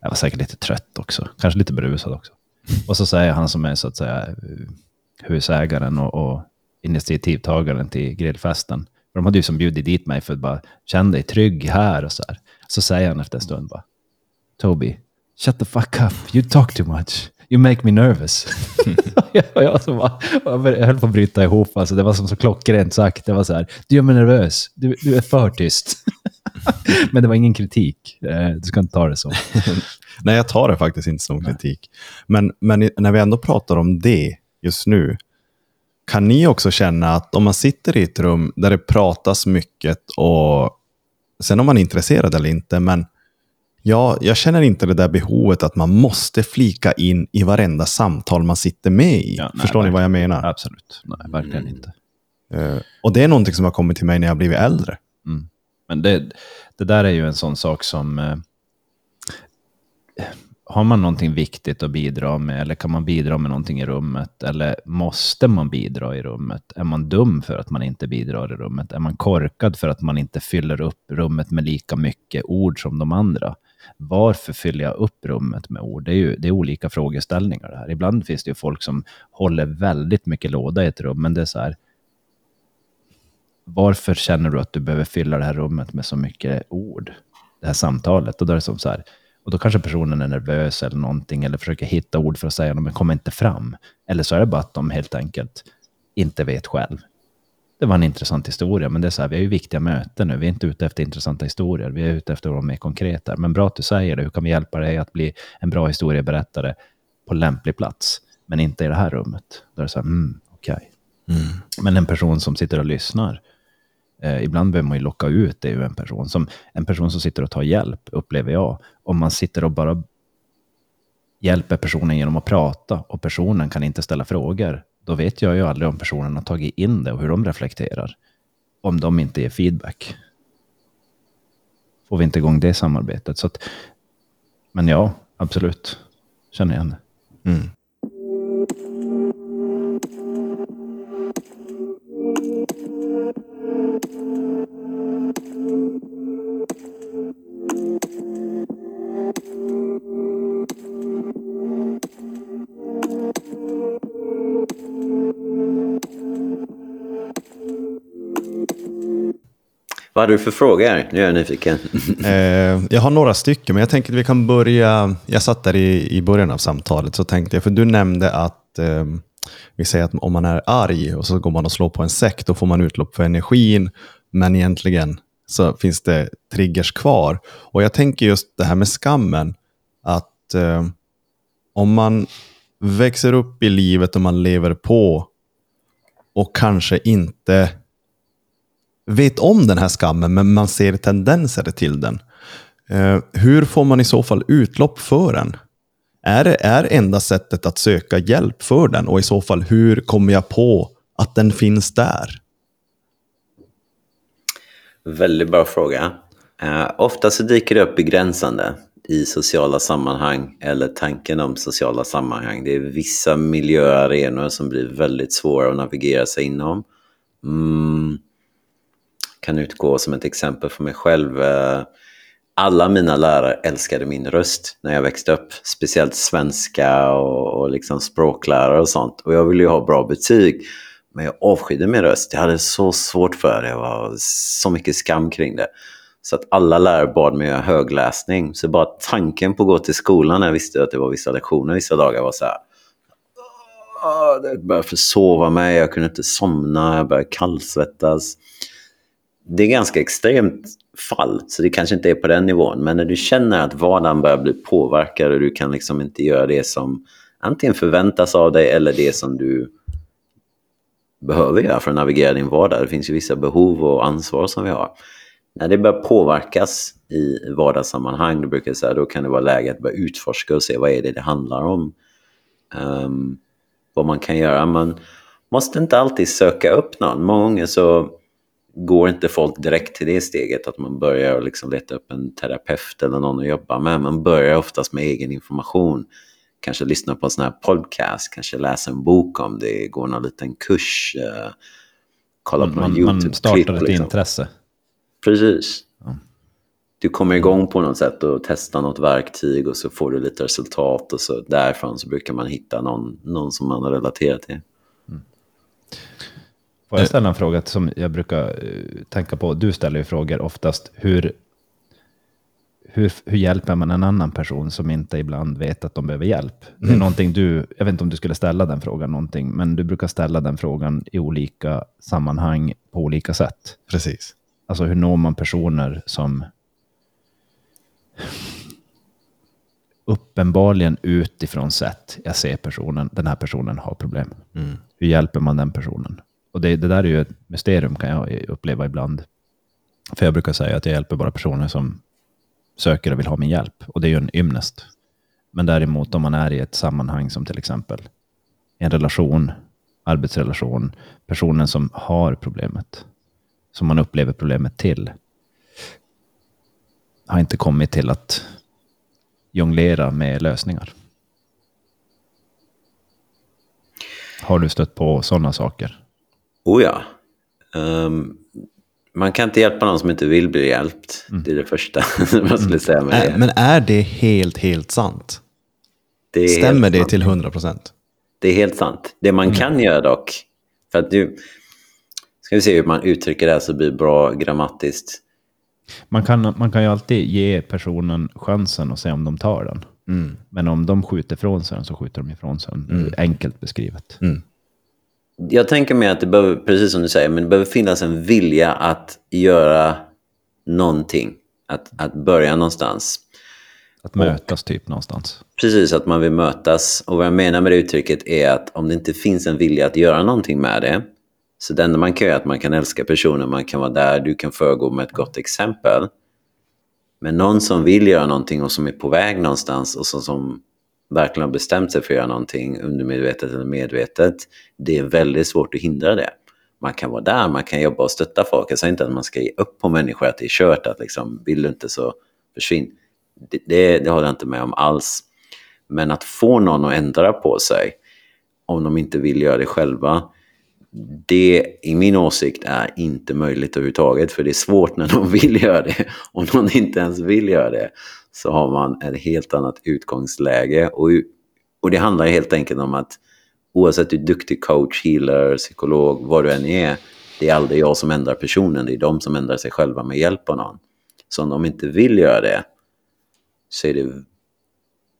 Speaker 2: Jag var säkert lite trött också, kanske lite berusad också. Och så säger han som är så att säga eh, husägaren och, och initiativtagaren till grillfesten. För de hade ju som bjudit dit mig för att bara känna dig trygg här och så här. Så säger han efter en stund bara, Toby, shut the fuck up, you talk too much. You make me nervous. [laughs] jag, jag, så bara, jag höll på att bryta ihop. Alltså, det var som så klockrent sagt. Det var så här, du gör mig nervös. Du, du är för tyst. [laughs] Men det var ingen kritik. Eh, du ska inte ta det så. [laughs]
Speaker 1: Nej, jag tar det faktiskt inte som kritik. Men, men när vi ändå pratar om det just nu, kan ni också känna att om man sitter i ett rum där det pratas mycket och sen om man är intresserad eller inte, men Ja, jag känner inte det där behovet att man måste flika in i varenda samtal man sitter med i. Ja, nej, Förstår ni vad jag menar?
Speaker 2: Absolut. Nej, verkligen mm. inte.
Speaker 1: Uh, och det är någonting som har kommit till mig när jag blivit äldre.
Speaker 2: Mm. Men det, det där är ju en sån sak som... Uh, har man någonting viktigt att bidra med eller kan man bidra med någonting i rummet? Eller måste man bidra i rummet? Är man dum för att man inte bidrar i rummet? Är man korkad för att man inte fyller upp rummet med lika mycket ord som de andra? Varför fyller jag upp rummet med ord? Det är ju det är olika frågeställningar det här. Ibland finns det ju folk som håller väldigt mycket låda i ett rum, men det är så här. Varför känner du att du behöver fylla det här rummet med så mycket ord? Det här samtalet. Och då är det som så här. Och då kanske personen är nervös eller någonting eller försöker hitta ord för att säga något men kommer inte fram. Eller så är det bara att de helt enkelt inte vet själv det var en intressant historia, men det är så här, vi har ju viktiga möten nu. Vi är inte ute efter intressanta historier, vi är ute efter att vara mer konkreta. Men bra att du säger det, hur kan vi hjälpa dig att bli en bra historieberättare på lämplig plats, men inte i det här rummet? Då är det så här, mm, okej. Okay. Mm. Men en person som sitter och lyssnar, eh, ibland behöver man ju locka ut det ur en person. Som en person som sitter och tar hjälp, upplever jag. Om man sitter och bara hjälper personen genom att prata och personen kan inte ställa frågor, då vet jag ju aldrig om personen har tagit in det och hur de reflekterar. Om de inte ger feedback. Får vi inte igång det samarbetet. Så att, men ja, absolut. Känner igen det. Mm.
Speaker 3: Vad hade du för frågor? Nu är jag nyfiken. [laughs]
Speaker 1: Eh, jag har några stycken, men jag tänker att vi kan börja. Jag satt där i, i början av samtalet, så tänkte jag, för du nämnde att eh, vi säger att om man är arg och så går man och slår på en säck, då får man utlopp för energin, men egentligen så finns det triggers kvar. Och jag tänker just det här med skammen, att eh, om man växer upp i livet och man lever på och kanske inte vet om den här skammen, men man ser tendenser till den. Eh, hur får man i så fall utlopp för den? Är det är enda sättet att söka hjälp för den? Och i så fall, hur kommer jag på att den finns där?
Speaker 3: Väldigt bra fråga. Eh, ofta så dyker det upp begränsande i sociala sammanhang eller tanken om sociala sammanhang. Det är vissa miljöarenor som blir väldigt svåra att navigera sig inom. Mm. Kan utgå som ett exempel för mig själv. Eh, alla mina lärare älskade min röst när jag växte upp. Speciellt svenska och, och liksom språklärare och sånt. Och jag ville ju ha bra betyg. Men jag avskydde min röst. Jag hade så svårt för det. Det var så mycket skam kring det. Så att alla lärare bad mig göra högläsning. Så bara tanken på att gå till skolan när jag visste att det var vissa lektioner vissa dagar var så här. Det började försova mig, jag kunde inte somna, jag började kallsvettas. Det är ganska extremt fall, så det kanske inte är på den nivån. Men när du känner att vardagen börjar bli påverkad och du kan liksom inte göra det som antingen förväntas av dig eller det som du behöver göra för att navigera din vardag. Det finns ju vissa behov och ansvar som vi har. När det börjar påverkas i vardagssammanhang, då brukar jag säga, då kan det vara läge att börja utforska och se vad är det det handlar om. Um, vad man kan göra. Man måste inte alltid söka upp någon. Många gånger så går inte folk direkt till det steget att man börjar liksom leta upp en terapeut eller någon att jobba med. Man börjar oftast med egen information. Kanske lyssna på en sån här podcast, kanske läsa en bok om det, gå någon liten kurs, uh, kolla på
Speaker 2: man,
Speaker 3: någon YouTube-klipp.
Speaker 2: Man startar ett
Speaker 3: liksom.
Speaker 2: intresse.
Speaker 3: Precis. Ja. Du kommer igång på något sätt och testar något verktyg och så får du lite resultat och så därifrån så brukar man hitta någon, någon som man har relaterat till.
Speaker 2: Får jag ställa en fråga som jag brukar uh, tänka på? Du ställer ju frågor oftast. Hur, hur, hur hjälper man en annan person som inte ibland vet att de behöver hjälp? Det är mm. någonting du, jag vet inte om du skulle ställa den frågan någonting, men du brukar ställa den frågan i olika sammanhang på olika sätt.
Speaker 1: Precis.
Speaker 2: Alltså hur når man personer som uppenbarligen utifrån sett, jag ser personen, den här personen har problem. Mm. Hur hjälper man den personen? Och det, det, där är ju ett mysterium kan jag uppleva ibland. För jag brukar säga att jag hjälper bara personer som söker och vill ha min hjälp. Och det är ju en ymnest. Men däremot om man är i ett sammanhang som till exempel en relation, arbetsrelation, personen som har problemet som man upplever problemet till har inte kommit till att jonglera med lösningar. Har du stött på sådana saker?
Speaker 3: Oh ja. Um, man kan inte hjälpa någon som inte vill bli hjälpt. Mm. Det är det första [laughs] man skulle säga med
Speaker 1: det. Men är det helt, helt sant? Det Stämmer det sant. till 100 procent?
Speaker 3: Det är helt sant. Det man mm. kan göra dock, för att du, ska vi se hur man uttrycker det här så det blir bra grammatiskt.
Speaker 2: Man kan, man kan ju alltid ge personen chansen och se om de tar den. Mm. Men om de skjuter ifrån sig den så skjuter de ifrån sig den. Mm. Enkelt beskrivet.
Speaker 3: Jag tänker mig att det behöver, precis som du säger, men det behöver finnas en vilja att göra någonting. Att, att börja någonstans.
Speaker 2: Att mötas och, typ någonstans.
Speaker 3: Precis, att man vill mötas. Och vad jag menar med det uttrycket är att om det inte finns en vilja att göra någonting med det så det enda man kan göra är att man kan älska personen, man kan vara där, du kan föregå med ett gott exempel. Men någon som vill göra någonting och som är på väg någonstans och som, som verkligen har bestämt sig för att göra någonting undermedvetet eller medvetet, det är väldigt svårt att hindra det. Man kan vara där, man kan jobba och stötta folk. Jag säger inte att man ska ge upp på människor, att det är kört, att liksom, vill du inte så försvinn. Det, det, det håller jag inte med om alls. Men att få någon att ändra på sig, om de inte vill göra det själva, det i min åsikt är inte möjligt överhuvudtaget. För det är svårt när de [laughs] vill göra det. Om någon inte ens vill göra det så har man ett helt annat utgångsläge. Och, och det handlar helt enkelt om att oavsett hur duktig coach, healer, psykolog, vad du än är, det är aldrig jag som ändrar personen, det är de som ändrar sig själva med hjälp av någon. Så om de inte vill göra det så är det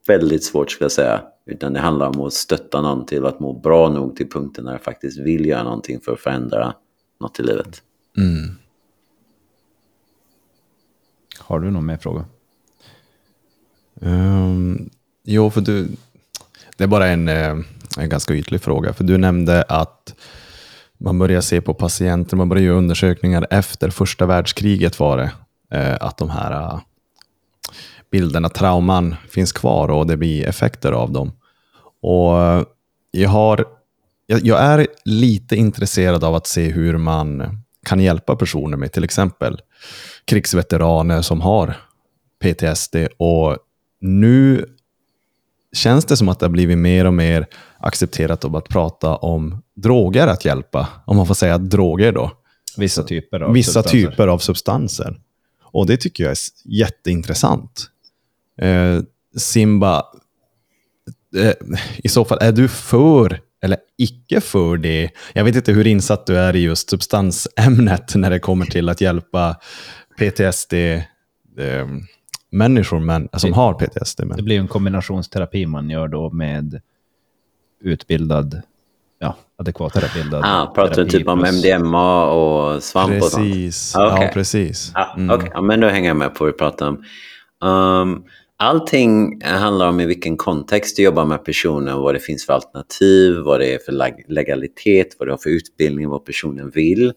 Speaker 3: väldigt svårt skulle jag säga utan det handlar om att stötta någon till att må bra nog till punkten när jag faktiskt vill göra någonting för att förändra något i livet. Mm.
Speaker 2: Har du någon mer fråga?
Speaker 1: Um, jo, för du, Det är bara en, eh, en ganska ytlig fråga. För du nämnde att man börjar se på patienter, man börjar göra undersökningar efter första världskriget var det. Eh, att de här eh, bilderna, trauman, finns kvar och det blir effekter av dem. Och jag, har, jag är lite intresserad av att se hur man kan hjälpa personer med till exempel krigsveteraner som har PTSD. Och nu känns det som att det har blivit mer och mer accepterat att prata om droger att hjälpa. Om man får säga droger då.
Speaker 2: Vissa typer av
Speaker 1: Vissa
Speaker 2: substanser.
Speaker 1: typer av substanser. Och det tycker jag är jätteintressant. Eh, Simba, eh, i så fall, är du för eller icke för det? Jag vet inte hur insatt du är i just substansämnet när det kommer till att hjälpa PTSD-människor men, som
Speaker 2: Det-
Speaker 1: har PTSD.
Speaker 2: Det
Speaker 1: Men.
Speaker 2: blir ju en kombinationsterapi man gör då med utbildad, ja, adekvatutbildad
Speaker 3: Ah, pratar du
Speaker 2: terapi
Speaker 3: typ om
Speaker 2: plus-
Speaker 3: MDMA och svamp och sånt?
Speaker 1: Precis.
Speaker 3: Ah, okej.
Speaker 1: Ja, precis. Mm.
Speaker 3: Okej, ja, men då hänger jag med på vad du pratar om. Um, allting handlar om i vilken kontext du jobbar med personen, vad det finns för alternativ, vad det är för legalitet, vad du har för utbildning, vad personen vill.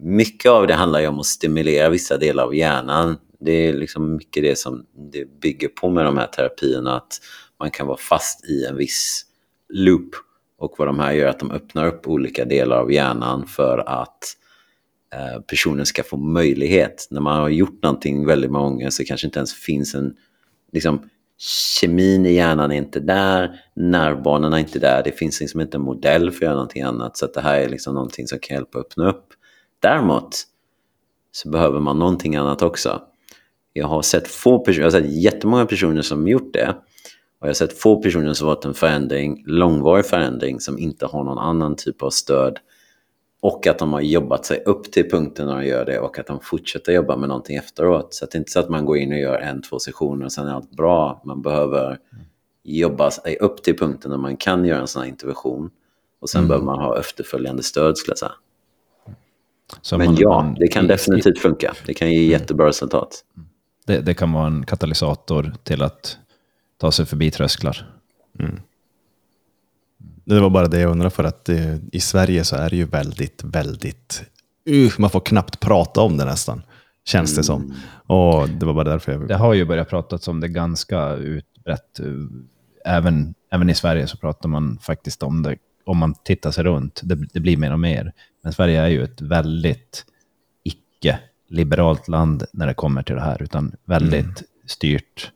Speaker 3: Mycket av det handlar ju om att stimulera vissa delar av hjärnan. Det är liksom mycket det som det bygger på med de här terapierna, att man kan vara fast i en viss loop. Och vad de här gör är att de öppnar upp olika delar av hjärnan för att eh, personen ska få möjlighet. När man har gjort någonting väldigt många gånger så kanske inte ens finns en... Liksom, kemin i hjärnan är inte där, nervbanorna är inte där, det finns liksom inte en modell för att göra någonting annat. Så att det här är liksom någonting som kan hjälpa öppna upp. Däremot så behöver man någonting annat också. Jag har sett få personer, jag har sett jättemånga personer som gjort det. Och jag har sett få personer som varit en förändring, långvarig förändring, som inte har någon annan typ av stöd. Och att de har jobbat sig upp till punkten när de gör det och att de fortsätter jobba med någonting efteråt. Så det är inte så att man går in och gör en, två sessioner och sen är allt bra. Man behöver jobba sig upp till punkten när man kan göra en sån här intervention. Och sen behöver man ha efterföljande stöd skulle jag säga.
Speaker 2: Så
Speaker 3: Men
Speaker 2: man-
Speaker 3: ja,
Speaker 2: man-
Speaker 3: det kan
Speaker 2: i-
Speaker 3: definitivt funka. Det kan ge jättebra resultat.
Speaker 2: Det, det kan vara en katalysator till att ta sig förbi trösklar.
Speaker 1: Det var bara det jag undrade för att eh, i Sverige så är det ju väldigt, väldigt... Uh, man får knappt prata om det nästan, känns det som. Och det var bara därför jag...
Speaker 2: Det har ju börjat pratas om det ganska utbrett. Även, även i Sverige så pratar man faktiskt om det, om man tittar sig runt. Det, det blir mer och mer. Men Sverige är ju ett väldigt icke-liberalt land när det kommer till det här, utan väldigt styrt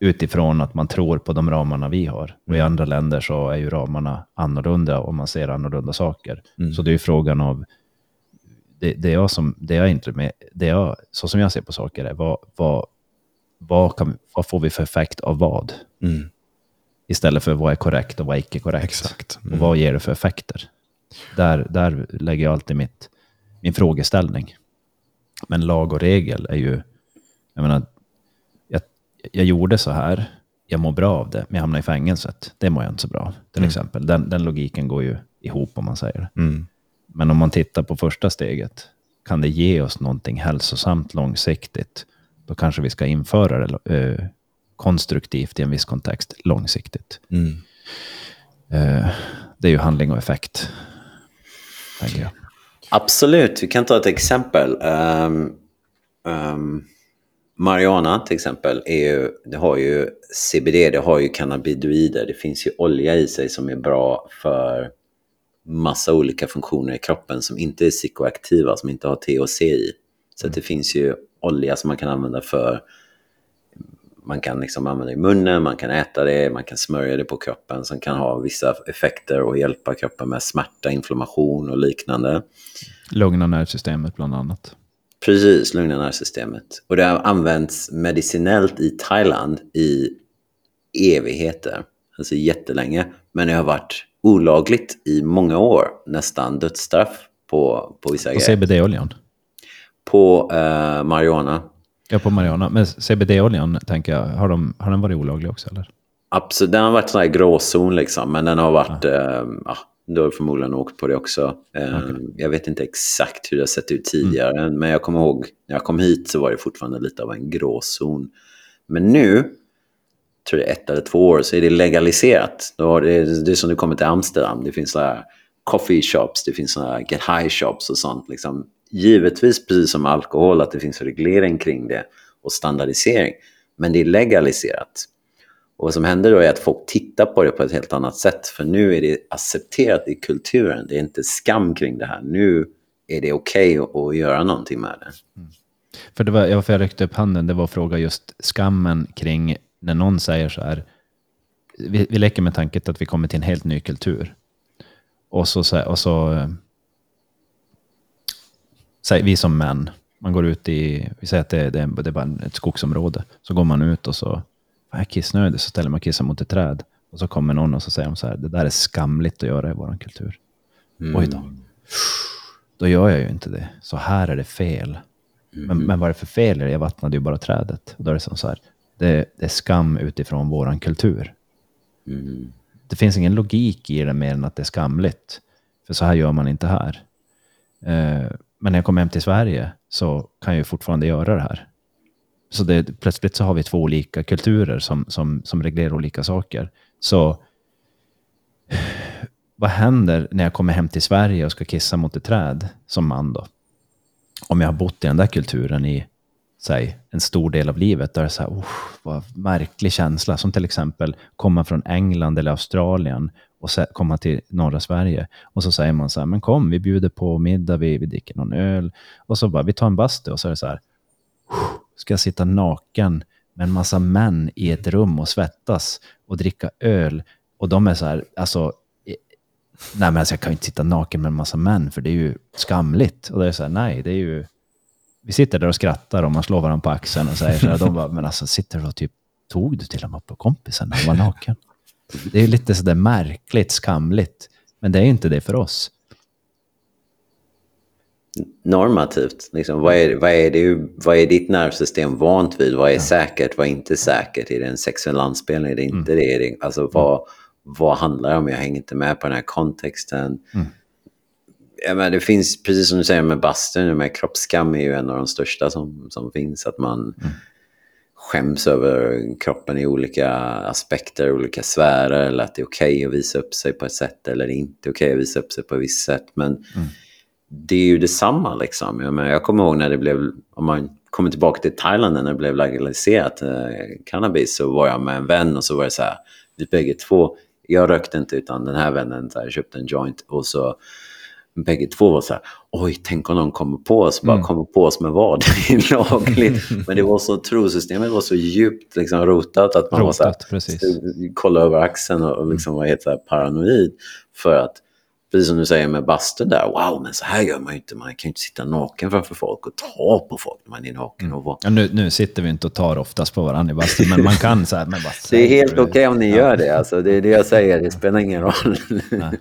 Speaker 2: utifrån att man tror på de ramarna vi har. Och i andra länder så är ju ramarna annorlunda och man ser annorlunda saker. Så det är ju frågan av det, det, jag som, det jag inte med, det jag, så som jag ser på saker är vad, vad, vad, kan, vad får vi för effekt av vad?
Speaker 1: Mm,
Speaker 2: Istället för vad är korrekt och vad är icke korrekt.
Speaker 1: exakt.
Speaker 2: Och vad ger det för effekter? Där, där lägger jag alltid mitt, min frågeställning. Men lag och regel är ju, jag menar, jag, jag gjorde så här, jag mår bra av det, men jag hamnar i fängelset. Det mår jag inte så bra av, till exempel. Den, den logiken går ju ihop om man säger.
Speaker 1: Mm,
Speaker 2: Men om man tittar på första steget, kan det ge oss någonting hälsosamt långsiktigt, då kanske vi ska införa det eh, konstruktivt i en viss kontext långsiktigt.
Speaker 1: mm.
Speaker 2: Eh, det är ju handling och effekt, tänker jag.
Speaker 3: Absolut, vi kan ta ett exempel. Um, um, marijuana till exempel, är ju, det har ju CBD, det har ju cannabidoider. Det finns ju olja i sig som är bra för massa olika funktioner i kroppen som inte är psykoaktiva, som inte har THC i. Så att det finns ju olja som man kan använda för man kan liksom använda i munnen, man kan äta det, man kan smörja det på kroppen som kan ha vissa effekter och hjälpa kroppen med smärta, inflammation och liknande.
Speaker 2: Lugna nervsystemet bland annat.
Speaker 3: Precis, lugna nervsystemet. Och det har använts medicinellt i Thailand i evigheter, alltså jättelänge. Men det har varit olagligt i många år, nästan dödsstraff på, på vissa grejer.
Speaker 2: CBD-oljan.
Speaker 3: På eh, marijuana.
Speaker 2: Ja, på Mariana. Men CBD-oljan, tänker jag, har, de, har den varit olaglig också eller?
Speaker 3: Absolut, den har varit sån här gråzon liksom, men den har varit, eh, ja, du har förmodligen åkt på det också. Eh, Jag vet inte exakt hur det har sett ut tidigare, men jag kommer ihåg när jag kom hit så var det fortfarande lite av en gråzon. Men nu tror det är ett eller två år, så är det legaliserat. Då det, det är som du kommer till Amsterdam, det finns så coffee shops, det finns såna get high shops och sånt. Liksom. Givetvis, precis som alkohol, att det finns reglering kring det och standardisering. Men det är legaliserat. Och vad som händer då är att folk tittar på det på ett helt annat sätt. För nu är det accepterat i kulturen. Det är inte skam kring det här. Nu är det okej okay att, göra någonting med det. Mm.
Speaker 2: För det var, varför jag räckte upp handen, det var att fråga just skammen kring när någon säger så här. Vi, vi leker med tanken att vi kommer till en helt ny kultur. Och så, och så eh, säg, vi som män, man går ut i, vi säger att det, det, det är bara ett skogsområde, så går man ut och så, vad är kissnödig, så ställer man kissen mot ett träd. Och så kommer någon och så säger de så här, det där är skamligt att göra i vår kultur. Mm. Oj då. Då gör jag ju inte det. Så här är det fel. Mm. Men, men vad är det för fel? Jag vattnade ju bara trädet. Och då är det som så här, det, det är skam utifrån vår kultur. Mm. Det finns ingen logik i det mer än att det är skamligt. För så här gör man inte här. Eh, men när jag kommer hem till Sverige så kan jag ju fortfarande göra det här. Så det, plötsligt så har vi två olika kulturer som, som, som reglerar olika saker. Så vad händer när jag kommer hem till Sverige och ska kissa mot ett träd som man då? Om jag har bott i den där kulturen i säg, en stor del av livet, där det är så här, oh, vad märklig känsla. Som till exempel komma från England eller Australien och komma till norra Sverige. Och så säger man så här, men kom, vi bjuder på middag, vi, vi dricker någon öl. Och så bara, vi tar en bastu och så är det så här, ska jag sitta naken med en massa män i ett rum och svettas och dricka öl. Och de är så här, alltså, nej men alltså jag kan ju inte sitta naken med en massa män för det är ju skamligt. Och det är så här, nej, det är ju, vi sitter där och skrattar och man slår varandra på axeln och säger så här, de bara, men alltså sitter du och typ, tog du till och med på kompisen när han var naken? Det är lite sådär märkligt, skamligt. Men det är inte det för oss.
Speaker 3: Normativt, liksom, vad, är, vad, är det, vad är ditt nervsystem vant vid? Vad är ja. säkert, vad är inte säkert? Är det en sexuell anspelning? Är det inte mm. det? Är det alltså, vad, vad handlar det om? Jag hänger inte med på den här kontexten. Mm. Ja, men det finns, precis som du säger med bastun, med kroppsskam är ju en av de största som, som finns. Att man, mm skäms över kroppen i olika aspekter, olika sfärer eller att det är okej okay att visa upp sig på ett sätt eller inte okej okay att visa upp sig på ett visst sätt. Men mm. det är ju detsamma liksom. Jag, menar, jag kommer ihåg när det blev, om man kommer tillbaka till Thailand när det blev legaliserat eh, cannabis så var jag med en vän och så var det så här, vi bägge två, jag rökte inte utan den här vännen så här, köpte en joint och så bägge två var så här, oj, tänk om någon kommer på oss, bara mm. kommer på oss med vad? [laughs] Det är lagligt. Men det var så, trosystemet var så djupt liksom, rotat att man rotat, var så här, kolla över axeln och liksom var helt så här, paranoid. För att precis som du säger med bastun där, wow, men så här gör man ju inte. Man kan ju inte sitta naken framför folk och ta på folk när man är naken. Och
Speaker 2: vara... ja, nu, nu sitter vi inte och tar oftast på varandra i bastun, men man kan så här. Men bara,
Speaker 3: det är helt okej okay om ni gör det, alltså. det är det jag säger, det spelar ingen roll.
Speaker 2: Ja.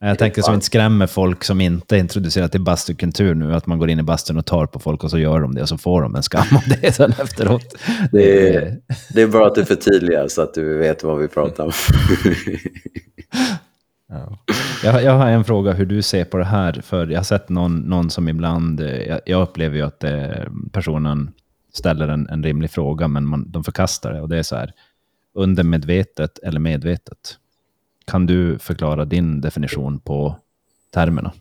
Speaker 2: Jag tänker som inte skrämmer folk som inte är introducerat till bastukultur nu, att man går in i bastun och tar på folk och så gör de det och så får de en skam om det sen efteråt.
Speaker 3: Det är, det är bra att du förtydligar så att du vet vad vi pratar om. [laughs]
Speaker 2: Ja. Jag, jag, har en fråga hur du ser på det här. För Jag har sett någon, någon som ibland, eh, jag, jag upplever ju att det, personen ställer en, en rimlig fråga, men man, de förkastar det. Och det är så här, undermedvetet eller medvetet? Kan du förklara din definition på termerna?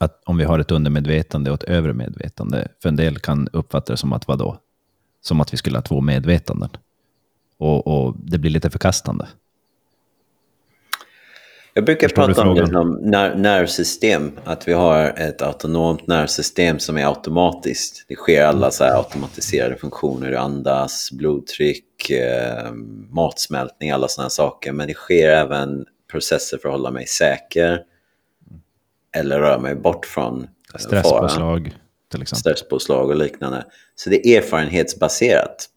Speaker 2: Att om vi har ett undermedvetande och ett övre medvetande, för en del kan uppfatta det som att vadå? Som att vi skulle ha två medvetanden. Och, och det blir lite förkastande.
Speaker 3: Jag brukar prata om det som nervsystem, att vi har ett autonomt nervsystem som är automatiskt. Det sker alla så automatiserade funktioner, andas, blodtryck, eh, matsmältning, alla sådana saker. Men det sker även processer för att hålla mig säker eller röra mig bort från
Speaker 2: eh, Stresspåslag till exempel.
Speaker 3: Stresspåslag och liknande. Så det är erfarenhetsbaserat.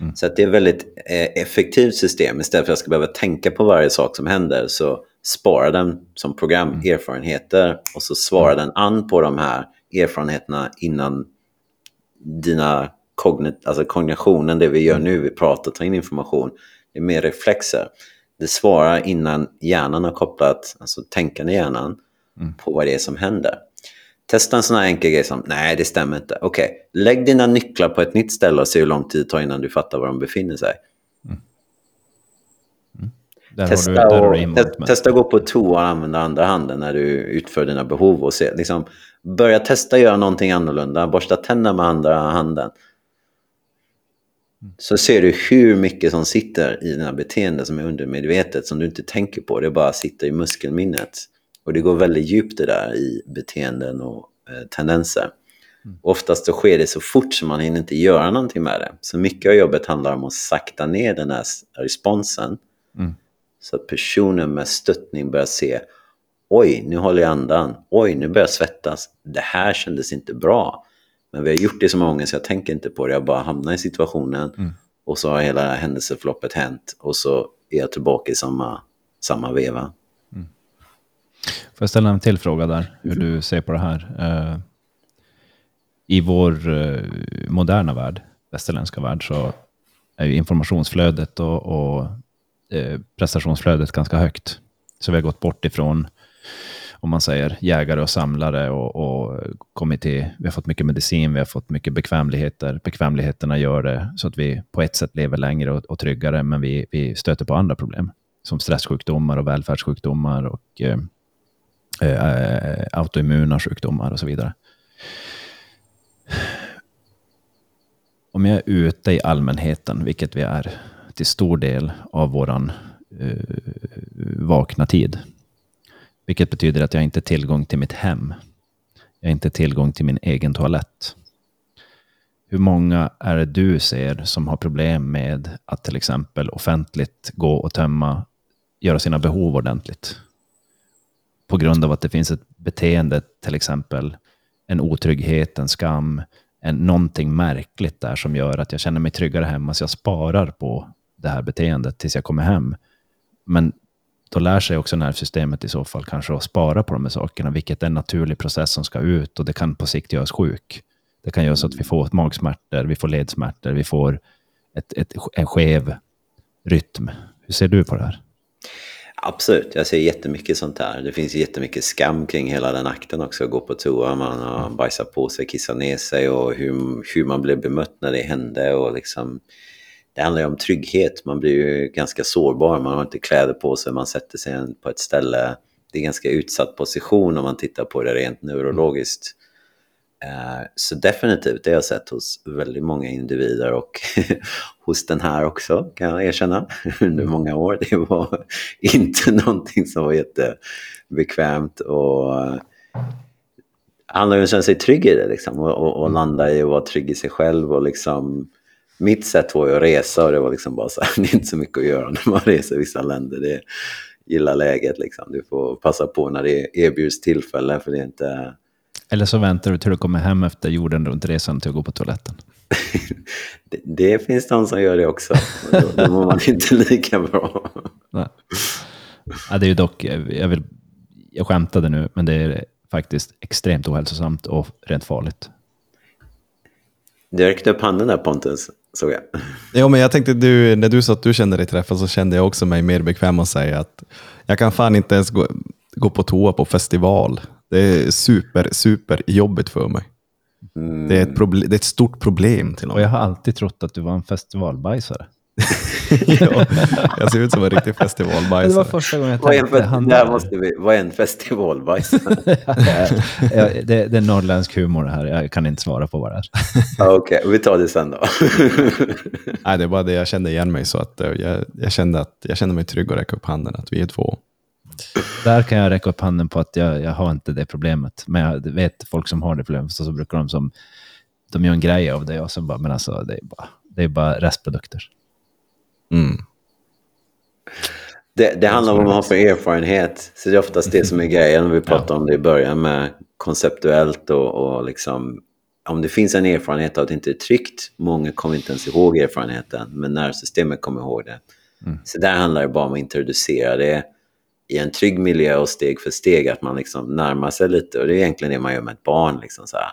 Speaker 3: Mm. Så att det är ett väldigt eh, effektivt system. Istället för att jag ska behöva tänka på varje sak som händer så spara den som program, erfarenheter och så svarar mm. den an på de här erfarenheterna innan dina kognit, alltså kognitionen, det vi gör mm. nu, vi pratar, tar in information, det är mer reflexer. Det svarar innan hjärnan har kopplat, alltså tänkande hjärnan, mm. på vad det är som händer. Testa en sån här enkel grej som, nej det stämmer inte. Okej, okay. lägg dina nycklar på ett nytt ställe och se hur lång tid det tar innan du fattar var de befinner sig. Mm. Testa,
Speaker 2: du,
Speaker 3: och, te- testa att gå på toa och använda andra handen när du utför dina behov. Och se, liksom, börja testa göra någonting annorlunda. Borsta tänderna med andra handen. Så ser du hur mycket som sitter i dina beteenden som är undermedvetet som du inte tänker på. Det bara sitter i muskelminnet. Och det går väldigt djupt det där i beteenden och eh, tendenser. Oftast så sker det så fort som man hinner inte göra någonting med det. Så mycket av jobbet handlar om att sakta ner den här responsen.
Speaker 2: Mm.
Speaker 3: Så att personen med stöttning börjar se Oj, nu håller jag andan. Oj, nu börjar jag svettas. Det här kändes inte bra. Men vi har gjort det så många gånger så jag tänker inte på det. Jag bara hamnar i situationen
Speaker 2: Mm.
Speaker 3: och så har hela händelseförloppet hänt. Och så är jag tillbaka i samma, samma veva.
Speaker 2: Får jag ställa en till fråga där, hur du ser på det här? Eh, I vår eh, moderna värld, västerländska värld, så är ju informationsflödet och, och eh, prestationsflödet ganska högt. Så vi har gått bort ifrån, om man säger, jägare och samlare och, och kommit till, vi har fått mycket medicin, vi har fått mycket bekvämligheter. Bekvämligheterna gör det så att vi på ett sätt lever längre och, och tryggare, men vi, vi stöter på andra problem, som stresssjukdomar och välfärdssjukdomar och eh, eh, autoimmuna sjukdomar och så vidare. Om jag är ute i allmänheten, vilket vi är till stor del av våran eh, vakna tid, vilket betyder att jag inte har tillgång till mitt hem. Jag har inte tillgång till min egen toalett. Hur många är det du ser som har problem med att till exempel offentligt gå och tömma, göra sina behov ordentligt? på grund av att det finns ett beteende, till exempel en otrygghet, en skam, en, någonting märkligt där som gör att jag känner mig tryggare hemma, så jag sparar på det här beteendet tills jag kommer hem. Men då lär sig också nervsystemet i så fall kanske att spara på de här sakerna, vilket är en naturlig process som ska ut och det kan på sikt göra oss sjuk. Det kan göra så att vi får magsmärtor, vi får ledsmärtor, vi får ett, ett, en skev rytm. Hur ser du på det här?
Speaker 3: Absolut, jag ser jättemycket sånt här. Det finns jättemycket skam kring hela den akten också. Gå på toa, man har bajsat på sig, kissat ner sig och hur, hur man blev bemött när det hände. Och liksom, det handlar ju om trygghet. Man blir ju ganska sårbar. Man har inte kläder på sig, man sätter sig på ett ställe. Det är en ganska utsatt position om man tittar på det rent neurologiskt. Eh, så definitivt, det har jag sett hos väldigt många individer och [laughs] hos den här också kan jag erkänna [laughs] under många år. Det var [laughs] inte någonting som var jättebekvämt och eh, handlar ju om att känna sig trygg i det liksom och, och, och landa i att vara trygg i sig själv och liksom mitt sätt var ju att resa och det var liksom bara så här, [laughs] det är inte så mycket att göra när man reser i vissa länder. Det gillar läget liksom. Du får passa på när det erbjuds tillfälle för det är inte
Speaker 2: Eller så väntar du till du kommer hem efter jorden runt resan till att gå på toaletten. [laughs]
Speaker 3: Det, det finns de som gör det också. Då, då mår man [laughs] inte lika bra.
Speaker 2: Nej. Ja, det är ju dock, jag, vill, jag skämtade nu, men det är faktiskt extremt ohälsosamt och rent farligt.
Speaker 3: Du räckte upp handen där Pontus, såg jag.
Speaker 1: Ja, men jag tänkte, du, när du sa att du kände dig träffad så kände jag också mig mer bekväm att säga att jag kan fan inte ens gå, gå på toa på festival. Det är super, super jobbigt för mig.
Speaker 3: Mm.
Speaker 1: Det, är ett proble- det är ett stort problem till och
Speaker 2: Och jag
Speaker 1: med.
Speaker 2: har alltid trott att du var en festivalbajsare. [laughs] [laughs]
Speaker 1: ja, jag ser ut som en riktig festivalbajsare.
Speaker 2: första gången jag
Speaker 3: Vad är en,
Speaker 2: tänkte
Speaker 3: där måste vi, vad är en festivalbajs? [laughs]
Speaker 2: Ja, det, det är norrländsk humor det här. Jag kan inte svara på vad det är.
Speaker 3: Okej, vi tar det sen då. [laughs]
Speaker 1: Nej, det är bara det jag kände igen mig så att eh, jag, jag, kände att jag kände mig trygg att räcka upp handen att vi är två.
Speaker 2: Där kan jag räcka upp handen på att jag, jag har inte det problemet. Men jag vet folk som har det problemet, så, så brukar de som de gör en grej av det och så bara, men alltså det är bara, det är bara restprodukter.
Speaker 1: Mm.
Speaker 3: Det, det handlar om vad man har för erfarenhet. Så det är oftast det som är grejen. Vi pratade om det i början med konceptuellt och, och liksom om det finns en erfarenhet av att det inte är tryggt, många kommer inte ens ihåg erfarenheten, men nervsystemet kommer ihåg det. Så där handlar det bara om att introducera det i en trygg miljö och steg för steg, att man liksom närmar sig lite. Och det är egentligen det man gör med ett barn. Liksom så här.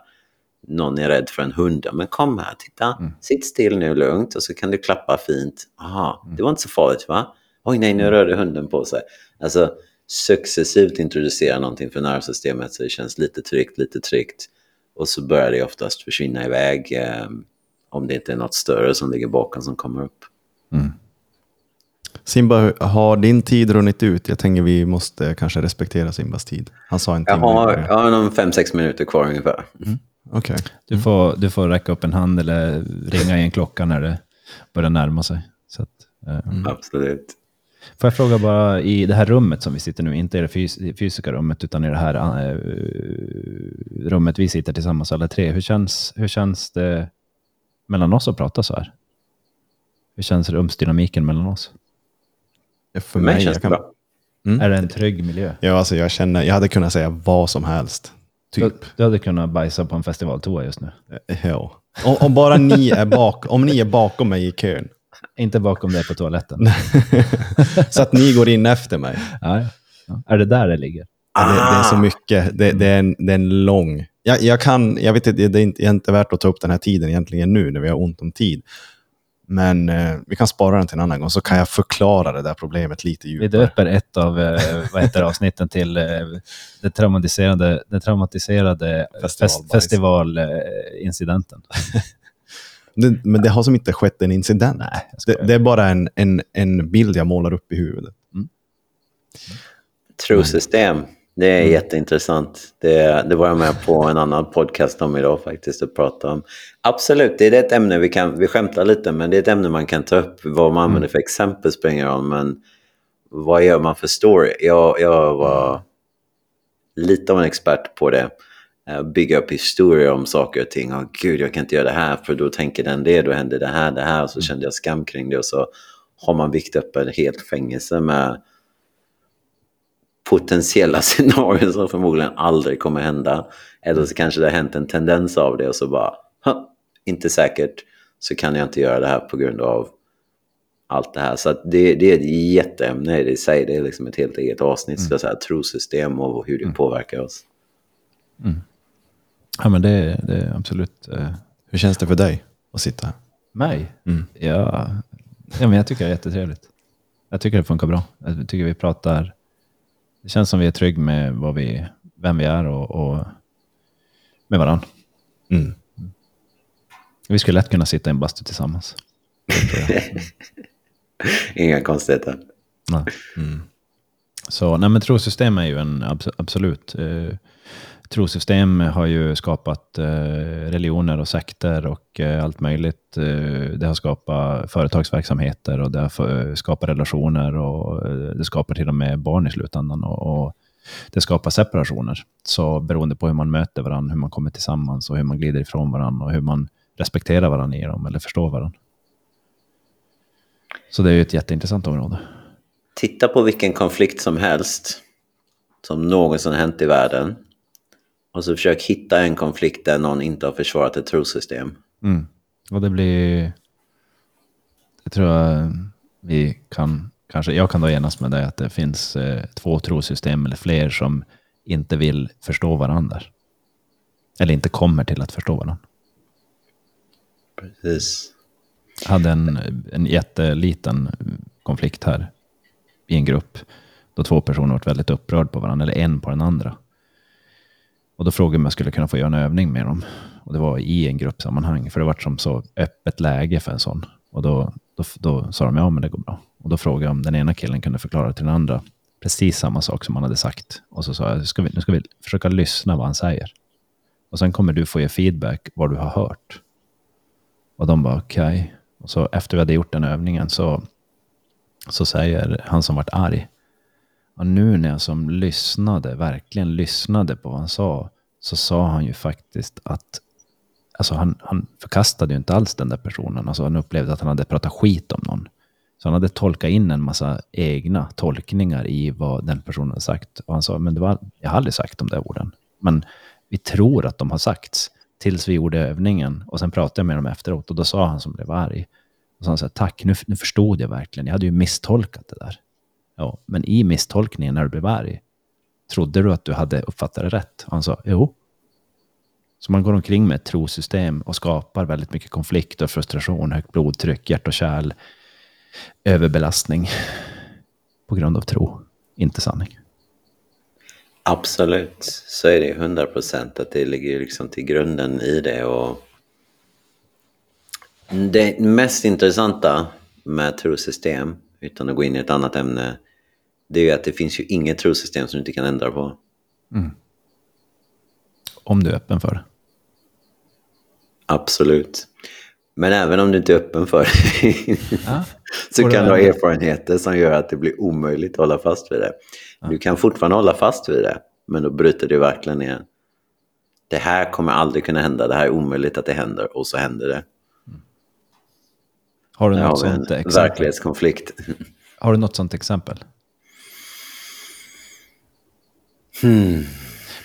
Speaker 3: Någon är rädd för en hund, men kom här, titta, sitt still nu lugnt och så kan du klappa fint. Aha, det var inte så farligt va? Oj nej, nu rörde hunden på sig. Alltså successivt introducera någonting för nervsystemet så det känns lite tryggt, lite tryggt. Och så börjar det oftast försvinna iväg eh, om det inte är något större som ligger bakom som kommer upp.
Speaker 1: Simba, har din tid runnit ut? Jag tänker vi måste kanske respektera Simbas tid. Han sa en
Speaker 3: Jag
Speaker 1: timme.
Speaker 3: har, jag har fem sex minuter kvar ungefär.
Speaker 1: Okej.
Speaker 2: Du, får, du får räcka upp en hand eller ringa i en klocka när det börjar närma sig. Så att, eh,
Speaker 3: Absolut.
Speaker 2: Får jag fråga bara, i det här rummet som vi sitter nu, inte i det fys fysiska rummet, utan i det här eh, rummet vi sitter tillsammans alla tre. Hur känns, hur känns det mellan oss att prata så här? Hur känns rumsdynamiken mellan oss?
Speaker 1: För
Speaker 3: För mig
Speaker 1: mig,
Speaker 3: känns det
Speaker 1: kan,
Speaker 3: bra.
Speaker 1: Mm.
Speaker 2: Är det en trygg miljö?
Speaker 1: ja, alltså jag, känner, jag hade kunnat säga vad som helst.
Speaker 2: Du,
Speaker 1: Typ.
Speaker 2: du hade kunnat bajsa på en festivaltoa just nu.
Speaker 1: Ja. Om, om bara ni är, bak, om ni är bakom mig i kön.
Speaker 2: Inte bakom dig på toaletten. [laughs]
Speaker 1: så att ni går in efter mig.
Speaker 2: Ja, ja. Är det där det ligger?
Speaker 1: Ja, det, det är så
Speaker 3: Ah.
Speaker 1: mycket. Det, det, är, en, det är en lång... Jag, jag kan, jag vet inte, det är inte, det är inte värt att ta upp den här tiden egentligen nu när vi har ont om tid. Men eh, vi kan spara den till en annan gång så kan jag förklara det där problemet lite
Speaker 2: Vi
Speaker 1: djupare.
Speaker 2: döper ett av eh, vad heter det, avsnitten till eh, det traumatiserade, den traumatiserade
Speaker 1: Festivalbajs.
Speaker 2: festivalincidenten. [laughs]
Speaker 1: Det, men det har som inte skett en incident.
Speaker 2: Nej,
Speaker 1: det, det är bara en, en, en bild jag målar upp i huvudet.
Speaker 3: Trosystem. Det är jätteintressant. Det, det var jag med på en annan podcast om idag faktiskt och prata om. Absolut, det är ett ämne vi kan, vi skämtar lite, men det är ett ämne man kan ta upp. Vad man använder för exempel spelar ingen roll, men vad gör man för story? Jag, jag var lite av en expert på det. Eh, Bygga upp historier om saker och ting. Åh gud, jag kan inte göra det här för då tänker den det, då händer det här, det här. Och så kände jag skam kring det och så har man byggt upp ett helt fängelse med potentiella [laughs] scenarier som förmodligen aldrig kommer hända. Eller så kanske det har hänt en tendens av det och så bara, "Ha, inte säkert, så kan jag inte göra det här på grund av allt det här. Så att det, det är ett jätteämne i sig. Det är liksom ett helt eget avsnitt, mm. så här, trosystem och hur det påverkar oss.
Speaker 2: Ja, men det, det är absolut eh,
Speaker 1: Hur känns det för dig att sitta här?
Speaker 2: mig.
Speaker 1: Mm.
Speaker 2: Ja, ja, men jag tycker det är jättetrevligt. Jag tycker det funkar bra. Jag tycker vi pratar... Det känns som vi är trygg med vad vi, vem vi är och, och med varandra.
Speaker 1: Mm.
Speaker 2: Vi skulle lätt kunna sitta i en bastu tillsammans. [laughs]
Speaker 3: Inga konstigheter.
Speaker 2: Nej. Så nej, men trosystem är ju en abs- absolut. Eh, trosystem har ju skapat eh, religioner och sekter och eh, allt möjligt. Eh, det har skapat företagsverksamheter och det har skapat relationer och det skapar till och med barn i slutändan. Och det skapar separationer. Så beroende på hur man möter varandra, hur man kommer tillsammans och hur man glider ifrån varandra och hur man respekterar varandra i dem eller förstår varandra. Så det är ju ett jätteintressant område.
Speaker 3: Titta på vilken konflikt som helst som någonsin hänt i världen. Och så försök hitta en konflikt där någon inte har försvarat ett trosystem.
Speaker 2: Mm. Och det blir... Det tror jag vi kan... Kanske, jag kan då enas med dig att det finns eh, två trosystem eller fler som inte vill förstå varandra. Eller inte kommer till att förstå varandra.
Speaker 3: Precis.
Speaker 2: Jag hade en, en jätteliten konflikt här i en grupp. Då två personer varit väldigt upprörd på varandra, eller en på den andra. Och då frågade jag om jag skulle kunna få göra en övning med dem. Och det var i en gruppsammanhang, för det var som så öppet läge för en sån. Och då, då, då sa de ja, men det går bra. Och då frågade jag om den ena killen kunde förklara till den andra precis samma sak som han hade sagt. Och så sa jag, ska vi, nu ska vi försöka lyssna vad han säger. Och sen kommer du få ge feedback vad du har hört. Och de bara okej. Okay. Och så efter vi hade gjort den övningen så, så säger han som vart arg. Och nu när jag som lyssnade, verkligen lyssnade på vad han sa, så sa han ju faktiskt att alltså han, han förkastade ju inte alls den där personen. Alltså han upplevde att han hade pratat skit om någon. Så han hade tolkat in en massa egna tolkningar i vad den personen hade sagt. Och han sa, men det var, jag har aldrig sagt de där orden. Men vi tror att de har sagts tills vi gjorde övningen. Och sen pratade jag med dem efteråt och då sa han som blev arg. Och så han sa, tack, nu, nu förstod jag verkligen. Jag hade ju misstolkat det där. Ja, men i misstolkningen när du blev arg, trodde du att du hade uppfattat det rätt? Och han sa, jo. Så man går omkring med ett trosystem och skapar väldigt mycket konflikt och frustration, högt blodtryck, hjärt och kärl, överbelastning [laughs] på grund av tro, inte sanning.
Speaker 3: Absolut, så är det 100 procent att det ligger liksom till grunden i det. Och det mest intressanta med trosystem utan att gå in i ett annat ämne, det är ju att det finns ju inget trosystem som du inte kan ändra på.
Speaker 2: Om du är öppen för det.
Speaker 3: Absolut. Men även om du inte är öppen för det [laughs]
Speaker 2: Ja.
Speaker 3: så kan du ha erfarenheter som gör att det blir omöjligt att hålla fast vid det. Du kan fortfarande hålla fast vid det, men då bryter det verkligen ner. Det här kommer aldrig kunna hända, det här är omöjligt att det händer, och så händer det.
Speaker 2: Har du något
Speaker 3: har
Speaker 2: sånt exempel?
Speaker 3: verklighetskonflikt. [laughs]
Speaker 2: Har du något sånt exempel?
Speaker 3: Hmm.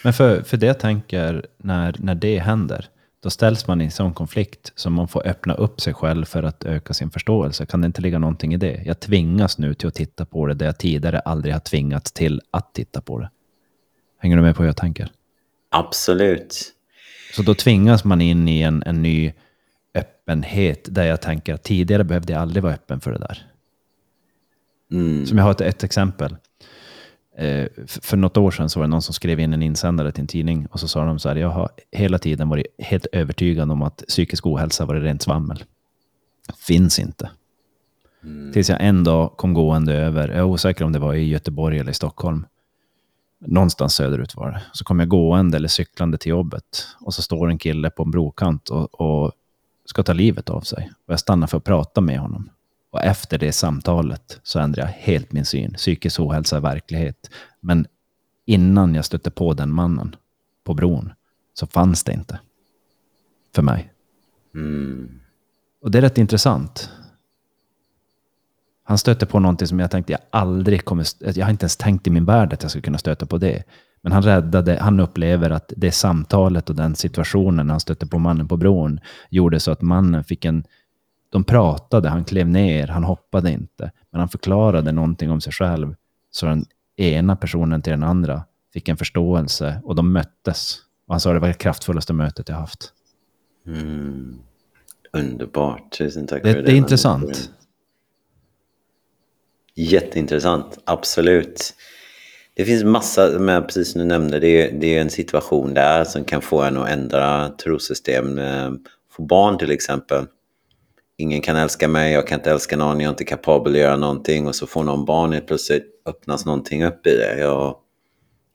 Speaker 2: Men för, för det jag tänker, när, när det händer, då ställs man i en sån konflikt som man får öppna upp sig själv för att öka sin förståelse. Kan det inte ligga någonting i det? Jag tvingas nu till att titta på det där jag tidigare aldrig har tvingats till att titta på det. Hänger du med på hur jag tänker?
Speaker 3: Absolut.
Speaker 2: Så då tvingas man in i en, en ny öppenhet där jag tänker att tidigare behövde jag aldrig vara öppen för det där.
Speaker 3: Mm.
Speaker 2: Som jag har ett, ett exempel. Eh, för något år sedan så var det någon som skrev in en insändare till en tidning och så sa de så här, jag har hela tiden varit helt övertygad om att psykisk ohälsa var rent svammel. Finns inte. Tills jag en dag kom gående över, jag är osäker om det var i Göteborg eller i Stockholm, någonstans söderut var det. Så kom jag gående eller cyklande till jobbet och så står en kille på en brokant och, och ska ta livet av sig. Och jag stannar för att prata med honom. Och efter det samtalet så ändrade jag helt min syn. Psykisk ohälsa är verklighet. Men innan jag stötte på den mannen på bron så fanns det inte. För mig.
Speaker 3: Mm.
Speaker 2: Och det är rätt intressant. Han stötte på någonting som jag tänkte jag aldrig kommer... Jag har inte ens tänkt i min värld att jag skulle kunna stöta på det. Men han räddade, han upplever att det samtalet och den situationen när han stötte på mannen på bron gjorde så att mannen fick en... De pratade, han klev ner, han hoppade inte. Men han förklarade någonting om sig själv. Så den ena personen till den andra fick en förståelse och de möttes. Och han sa det var det kraftfullaste mötet jag haft.
Speaker 3: Mm. Underbart. Tusen tack
Speaker 2: Det,
Speaker 3: för
Speaker 2: det är intressant.
Speaker 3: Jätteintressant, absolut. Det finns massa, men precis som du nämnde, det är, det är en situation där som kan få en att ändra trosystem. Eh, Få barn till exempel. Ingen kan älska mig, jag kan inte älska någon, jag är inte kapabel att göra någonting. Och så får någon barn helt plötsligt öppnas någonting upp i det. Jag har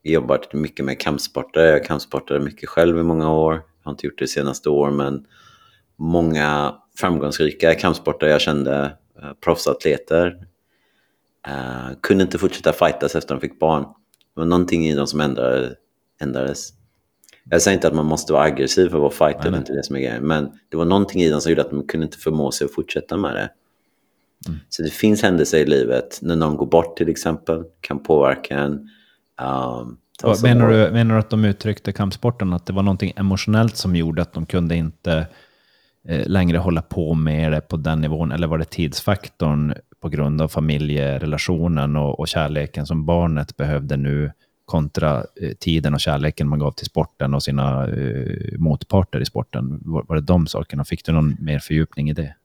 Speaker 3: jobbat mycket med kampsportare, jag kampsportade mycket själv i många år. Jag har inte gjort det de senaste åren, men många framgångsrika kampsportare jag kände, eh, proffsatleter, eh, kunde inte fortsätta fightas efter de fick barn. Det var någonting i dem som ändrades. Jag säger inte att man måste vara aggressiv för att vara fighter, det är inte det som är grejen. Men det var någonting i dem som gjorde att de kunde inte förmå sig att fortsätta med det. Så det finns händelser i livet, när någon går bort till exempel, kan påverka en. Um,
Speaker 2: Menar du, menar du att de uttryckte kampsporten, att det var någonting emotionellt som gjorde att de kunde inte eh, längre hålla på med det på den nivån? Eller var det tidsfaktorn på grund av familjerelationen och, och kärleken som barnet behövde nu kontra eh, tiden och kärleken man gav till sporten och sina eh, motparter i sporten? Var, var det de sakerna? Fick du någon mer fördjupning i det?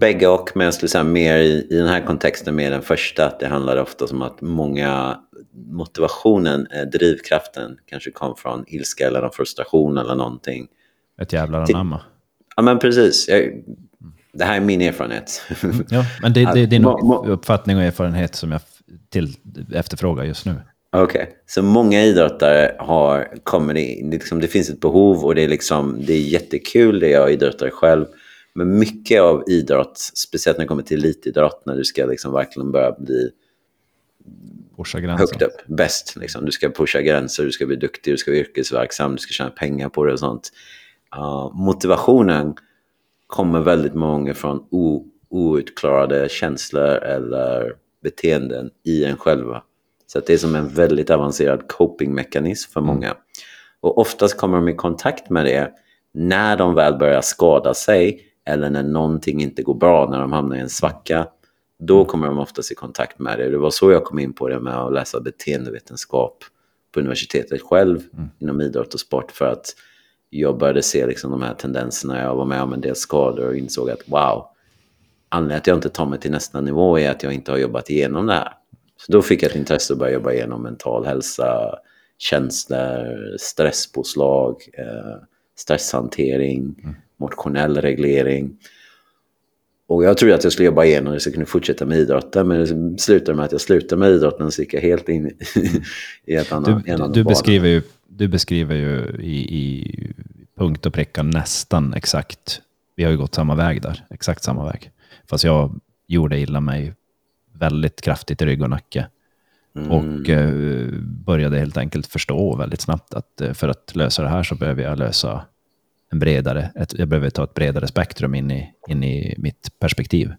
Speaker 3: Bägge och, men jag skulle säga mer i, i den här kontexten mer den första. Att det handlade ofta om att många motivationen, eh, drivkraften kanske kom från ilska eller någon frustration eller någonting.
Speaker 2: Ett jävlar
Speaker 3: Ti-
Speaker 2: anamma.
Speaker 3: Ja men precis. Jag, det här är min erfarenhet.
Speaker 2: Ja, men det, det är din uppfattning och erfarenhet som jag till, efterfrågar just nu.
Speaker 3: Okej, så många idrottare har, kommer det, det, liksom, det finns ett behov och det är, liksom, det är jättekul, det är jag idrottare själv. Men mycket av idrott, speciellt när det kommer till elitidrott, när du ska liksom verkligen börja bli
Speaker 2: Pusha
Speaker 3: högt upp, bäst. Liksom. Du ska pusha gränser, du ska bli duktig, du ska vara yrkesverksam, du ska tjäna pengar på det och sånt. Uh, motivationen kommer väldigt många från outklarade känslor eller beteenden i en själva. Så att det är som en väldigt avancerad copingmekanism för många. Och oftast kommer de i kontakt med det när de väl börjar skada sig eller när någonting inte går bra, när de hamnar i en svacka. Då kommer de oftast i kontakt med det. Det var så jag kom in på det med att läsa beteendevetenskap på universitetet själv inom idrott och sport för att jag började se liksom de här tendenserna. Jag var med om en del skador och insåg att wow, anledningen till att jag inte tar mig till nästa nivå är att jag inte har jobbat igenom det här. Så då fick jag ett intresse att börja jobba igenom mental hälsa, känslor, stresspåslag, eh, stresshantering, motionell reglering. Och jag trodde att jag skulle jobba igenom det så jag kunde fortsätta med idrotten. Men det slutade med att jag slutade med idrotten så gick jag helt in [laughs] i ett annat
Speaker 2: Du, du, beskriver ju, du beskriver ju i, i punkt och pricka nästan exakt. Vi har ju gått samma väg där, exakt samma väg. Fast jag gjorde illa mig väldigt kraftigt i rygg och nacke. Mm. Och eh, började helt enkelt förstå väldigt snabbt att eh, för att lösa det här så behöver jag lösa en bredare, ett, jag behöver ta ett bredare spektrum in i, in i mitt perspektiv.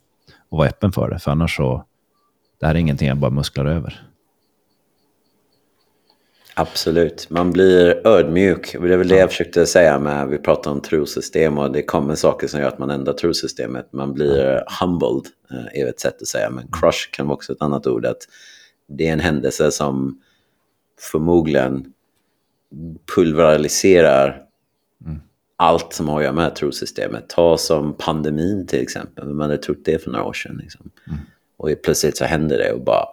Speaker 2: Och vara öppen för det, för annars så, det här är ingenting jag bara musklar över.
Speaker 3: Absolut, man blir ödmjuk. Det är väl det jag försökte säga med, vi pratar om trosystem och det kommer saker som gör att man ändrar trosystemet. Man blir humbled, eh, är ett sätt att säga, men crush kan vara också ett annat ord. Att det är en händelse som förmodligen pulveraliserar mm. allt som har att göra med trosystemet. Ta som pandemin till exempel, man hade trott det för några år sedan. Liksom. Mm. Och plötsligt så händer det och bara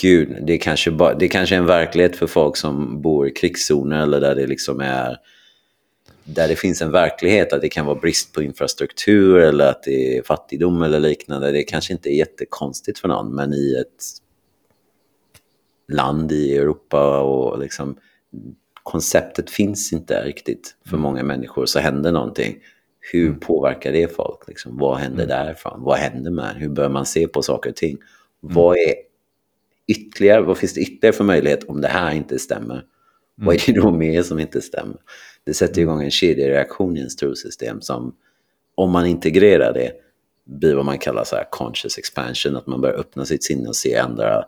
Speaker 3: gud, det är, kanske bara, det är kanske en verklighet för folk som bor i krigszoner eller där det liksom är där det finns en verklighet att det kan vara brist på infrastruktur eller att det är fattigdom eller liknande. Det kanske inte är jättekonstigt för någon, men i ett land i Europa och liksom konceptet finns inte riktigt för mm. många människor så händer någonting. Hur mm. påverkar det folk? Liksom, vad händer mm. därifrån? Vad händer med Hur bör man se på saker och ting? Vad är ytterligare, vad finns det ytterligare för möjlighet om det här inte stämmer? Mm. Vad är det då mer som inte stämmer? Det sätter igång en kedjereaktion i ens trosystem som om man integrerar det blir vad man kallar så här conscious expansion, att man börjar öppna sitt sinne och se andra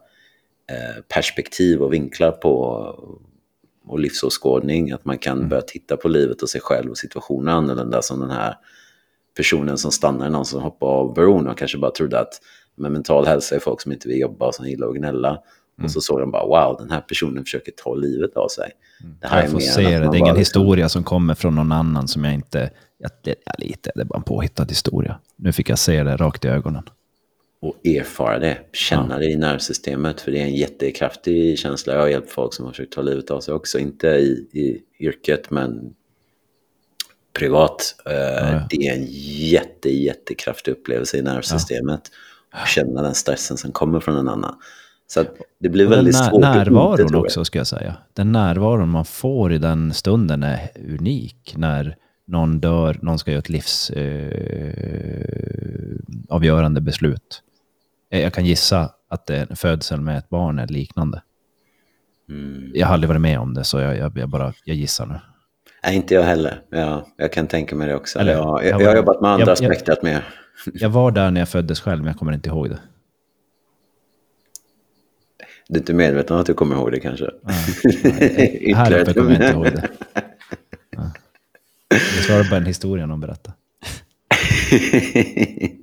Speaker 3: eh, perspektiv och vinklar på och livsåskådning, att man kan mm. börja titta på livet och sig själv och situationer annorlunda som den här personen som stannar, någon som hoppar av bron och kanske bara trodde att med mental hälsa är folk som inte vill jobba och som gillar att gnälla. Mm. Och så såg de bara, wow, den här personen försöker ta livet av sig.
Speaker 2: Mm. Det här jag får se det, det är ingen liksom... historia som kommer från någon annan som jag inte... Jag, ja, lite, det är bara en påhittad historia. Nu fick jag se det rakt i ögonen.
Speaker 3: Och erfara det, känna ja. det i nervsystemet, för det är en jättekraftig känsla. Jag har hjälpt folk som har försökt ta livet av sig också, inte i, i yrket, men privat. Uh, ja. Det är en jätte, jättekraftig upplevelse i nervsystemet. Ja känna den stressen som kommer från en annan. Så det blir väldigt svårt
Speaker 2: Närvaron inte, också, ska jag säga. Den närvaron man får i den stunden är unik. När någon dör, någon ska göra ett livsavgörande eh, beslut. Jag kan gissa att det, födseln med ett barn är liknande. Mm. Jag har aldrig varit med om det, så jag, jag, jag bara jag gissar nu.
Speaker 3: Nej, inte jag heller. Ja, jag kan tänka mig det också. Eller, jag, jag, jag, har jobbat med andra aspekter med [laughs]
Speaker 2: jag var där när jag föddes själv, men jag kommer inte ihåg det.
Speaker 3: Du är inte medveten om att du kommer ihåg det kanske? Ja,
Speaker 2: här uppe kommer jag inte ihåg det. Ja. Jag svarar på en historia någon berättade. [laughs]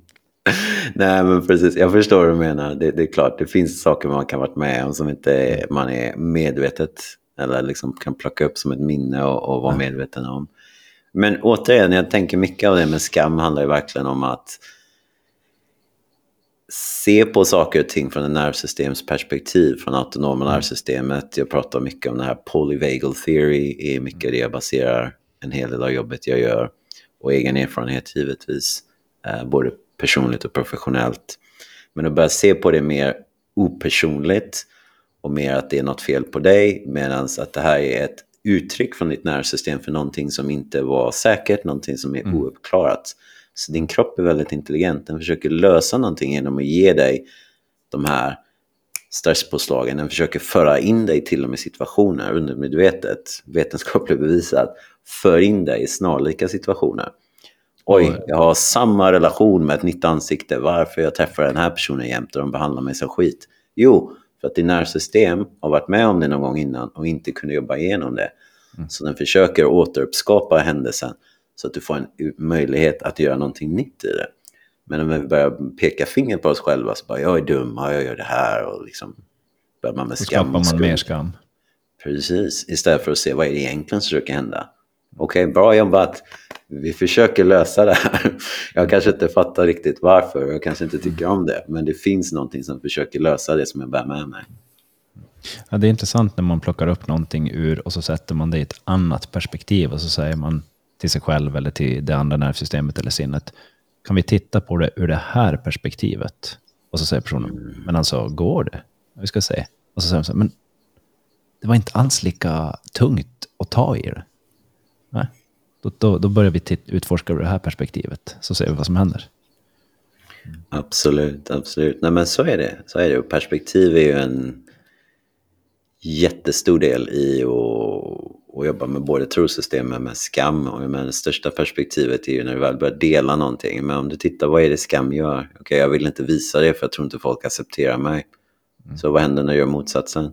Speaker 3: Nej, men precis. Jag förstår vad du menar. Det, det, är klart, det finns saker man kan varit med om som inte man är medvetet eller liksom kan plocka upp som ett minne och, och vara medveten om. Men återigen, jag tänker mycket av det med skam handlar ju verkligen om att se på saker och ting från ett nervsystemsperspektiv, från autonoma mm. nervsystemet. Jag pratar mycket om det här polyvagal theory, är mycket det jag baserar en hel del av jobbet jag gör. Och egen erfarenhet givetvis, eh, både personligt och professionellt. Men att börja se på det mer opersonligt och mer att det är något fel på dig, medan att det här är ett uttryck från ditt nervsystem för någonting som inte var säkert, någonting som är mm. ouppklarat. Så din kropp är väldigt intelligent, den försöker lösa någonting genom att ge dig de här stresspåslagen. Den försöker föra in dig till och med situationer undermedvetet, vetenskapligt bevisat, för in dig i snarlika situationer. Oj, jag har samma relation med ett nytt ansikte. Varför jag träffar den här personen jämt och de behandlar mig som skit? Jo, för att din nervsystem har varit med om det någon gång innan och inte kunde jobba igenom det. Mm. Så den försöker återuppskapa händelsen så att du får en möjlighet att göra någonting nytt i det. Men om vi börjar peka finger på oss själva så bara jag är dum, jag gör det här och liksom börjar man med skam.
Speaker 2: Skapar man mer skam.
Speaker 3: Precis, istället för att se vad är det egentligen som försöker hända. Okej, okay, bra jobbat. Vi försöker lösa det här. Jag kanske inte fattar riktigt varför, jag kanske inte tycker om det, men det finns någonting som försöker lösa det som jag bär med mig.
Speaker 2: Ja, det är intressant när man plockar upp någonting ur och så sätter man det i ett annat perspektiv och så säger man till sig själv eller till det andra nervsystemet eller sinnet. kan vi titta på det ur det här perspektivet? Och så säger personen, men alltså går det? Vi ska se. Och så säger de så här, men det var inte alls lika tungt att ta i det. Nej. Då, då, då börjar vi utforska ur det här perspektivet, så ser vi vad som händer.
Speaker 3: Absolut, absolut. Nej men så är det. Så är det. Och perspektiv är ju en jättestor del i att, att jobba med både trosystem och med skam. Och men det största perspektivet är ju när du väl börjar dela någonting. Men om du tittar, vad är det skam gör? Okej, okay, jag vill inte visa det för jag tror inte folk accepterar mig. Mm. Så vad händer när du gör motsatsen?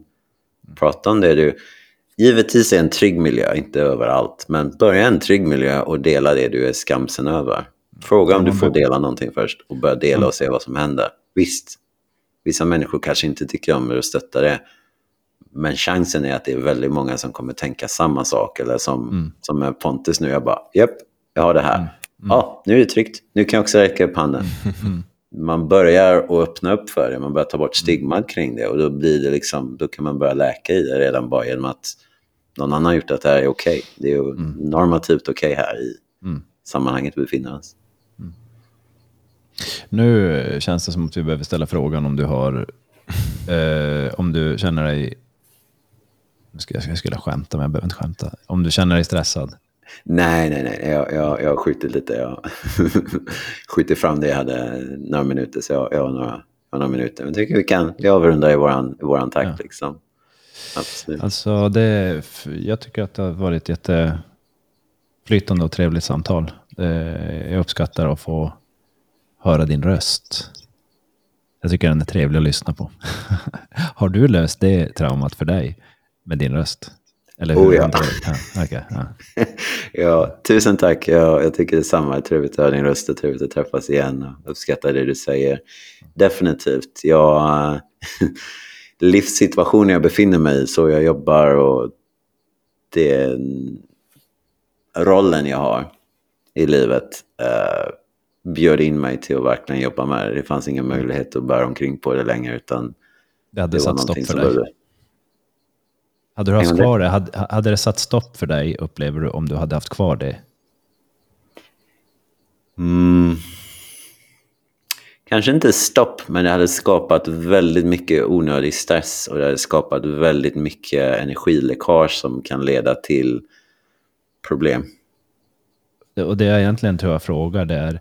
Speaker 3: Prata om det du... Givetvis är en trygg miljö, inte överallt, men börja en trygg miljö och dela det du är skamsen över. Fråga om du får dela någonting först och börja dela och se vad som händer. Visst, vissa människor kanske inte tycker om det och stöttar det. Men chansen är att det är väldigt många som kommer tänka samma sak. Eller som, mm. som med Pontus nu, jag bara, japp, jag har det här. Mm. Mm. Ja, nu är det tryggt. Nu kan jag också räcka upp handen. Mm. [laughs] Man börjar att öppna upp för det, man börjar ta bort stigmat kring det. Och då, blir det liksom, då kan man börja läka i det redan bara genom att någon annan har gjort att det här är okej. Okay. Det är ju mm. normativt okej okay här i mm. sammanhanget vi befinner oss.
Speaker 2: Nu känns det som att vi behöver ställa frågan om du har, [laughs] eh, om du känner dig, jag skulle skämta men jag behöver inte skämta, om du känner dig stressad?
Speaker 3: Nej, nej, nej, jag, jag, jag har skjutit lite, jag [laughs] skjutit fram det jag hade några minuter, så jag, jag har några, jag har några minuter. Men jag tycker vi kan, vi avrundar i våran, i våran takt ja. liksom.
Speaker 2: Absolut. Alltså, det, jag tycker att det har varit jätteflytande och trevligt samtal. Jag uppskattar att få höra din röst. Jag tycker den är trevlig att lyssna på. [laughs] Har du löst det traumat för dig med din röst?
Speaker 3: Eller hur? Oh, ja. Ja, okay, ja. [laughs] ja, tusen tack. Ja, jag tycker detsamma. Trevligt att höra din röst och trevligt att träffas igen. Uppskattar det du säger. Definitivt. Jag, [laughs] livssituationen jag befinner mig i, så jag jobbar och det rollen jag har i livet. Uh, bjöd in mig till att verkligen jobba med det. Det fanns ingen möjlighet att bära omkring på det längre. Utan
Speaker 2: det hade det satt stopp för dig? Började... Hade du haft kvar det? Hade, hade det satt stopp för dig, upplever du, om du hade haft kvar det?
Speaker 3: Mm. Kanske inte stopp, men det hade skapat väldigt mycket onödig stress och det hade skapat väldigt mycket energiläckage som kan leda till problem.
Speaker 2: Och det jag egentligen tror jag frågar det är,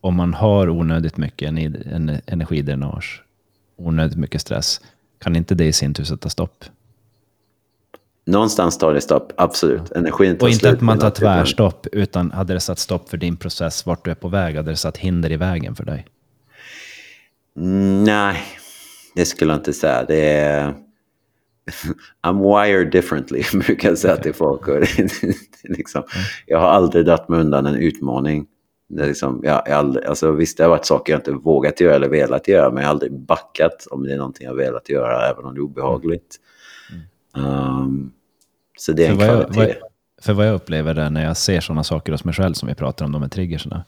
Speaker 2: om man har onödigt mycket energidränage, onödigt mycket stress, kan inte det i sin tur sätta stopp?
Speaker 3: Någonstans tar det stopp, absolut. Energin
Speaker 2: tar Och inte att man tar tvärstopp, utan hade det satt stopp för din process, vart du är på väg, hade det satt hinder i vägen för dig?
Speaker 3: Mm, nej, det skulle jag inte säga. Det är... [laughs] I'm wired differently, [laughs] brukar jag säga till folk. [laughs] liksom, jag har aldrig dragit mig undan en utmaning. Det liksom, jag, jag aldrig, alltså, visst, det har varit saker jag inte vågat göra eller velat göra, men jag har aldrig backat om det är någonting jag velat göra, även om det är obehagligt. Um, så det är en för kvalitet. Vad jag, vad,
Speaker 2: för vad jag upplever är när jag ser sådana saker hos mig själv, som vi pratar om, de här triggerserna,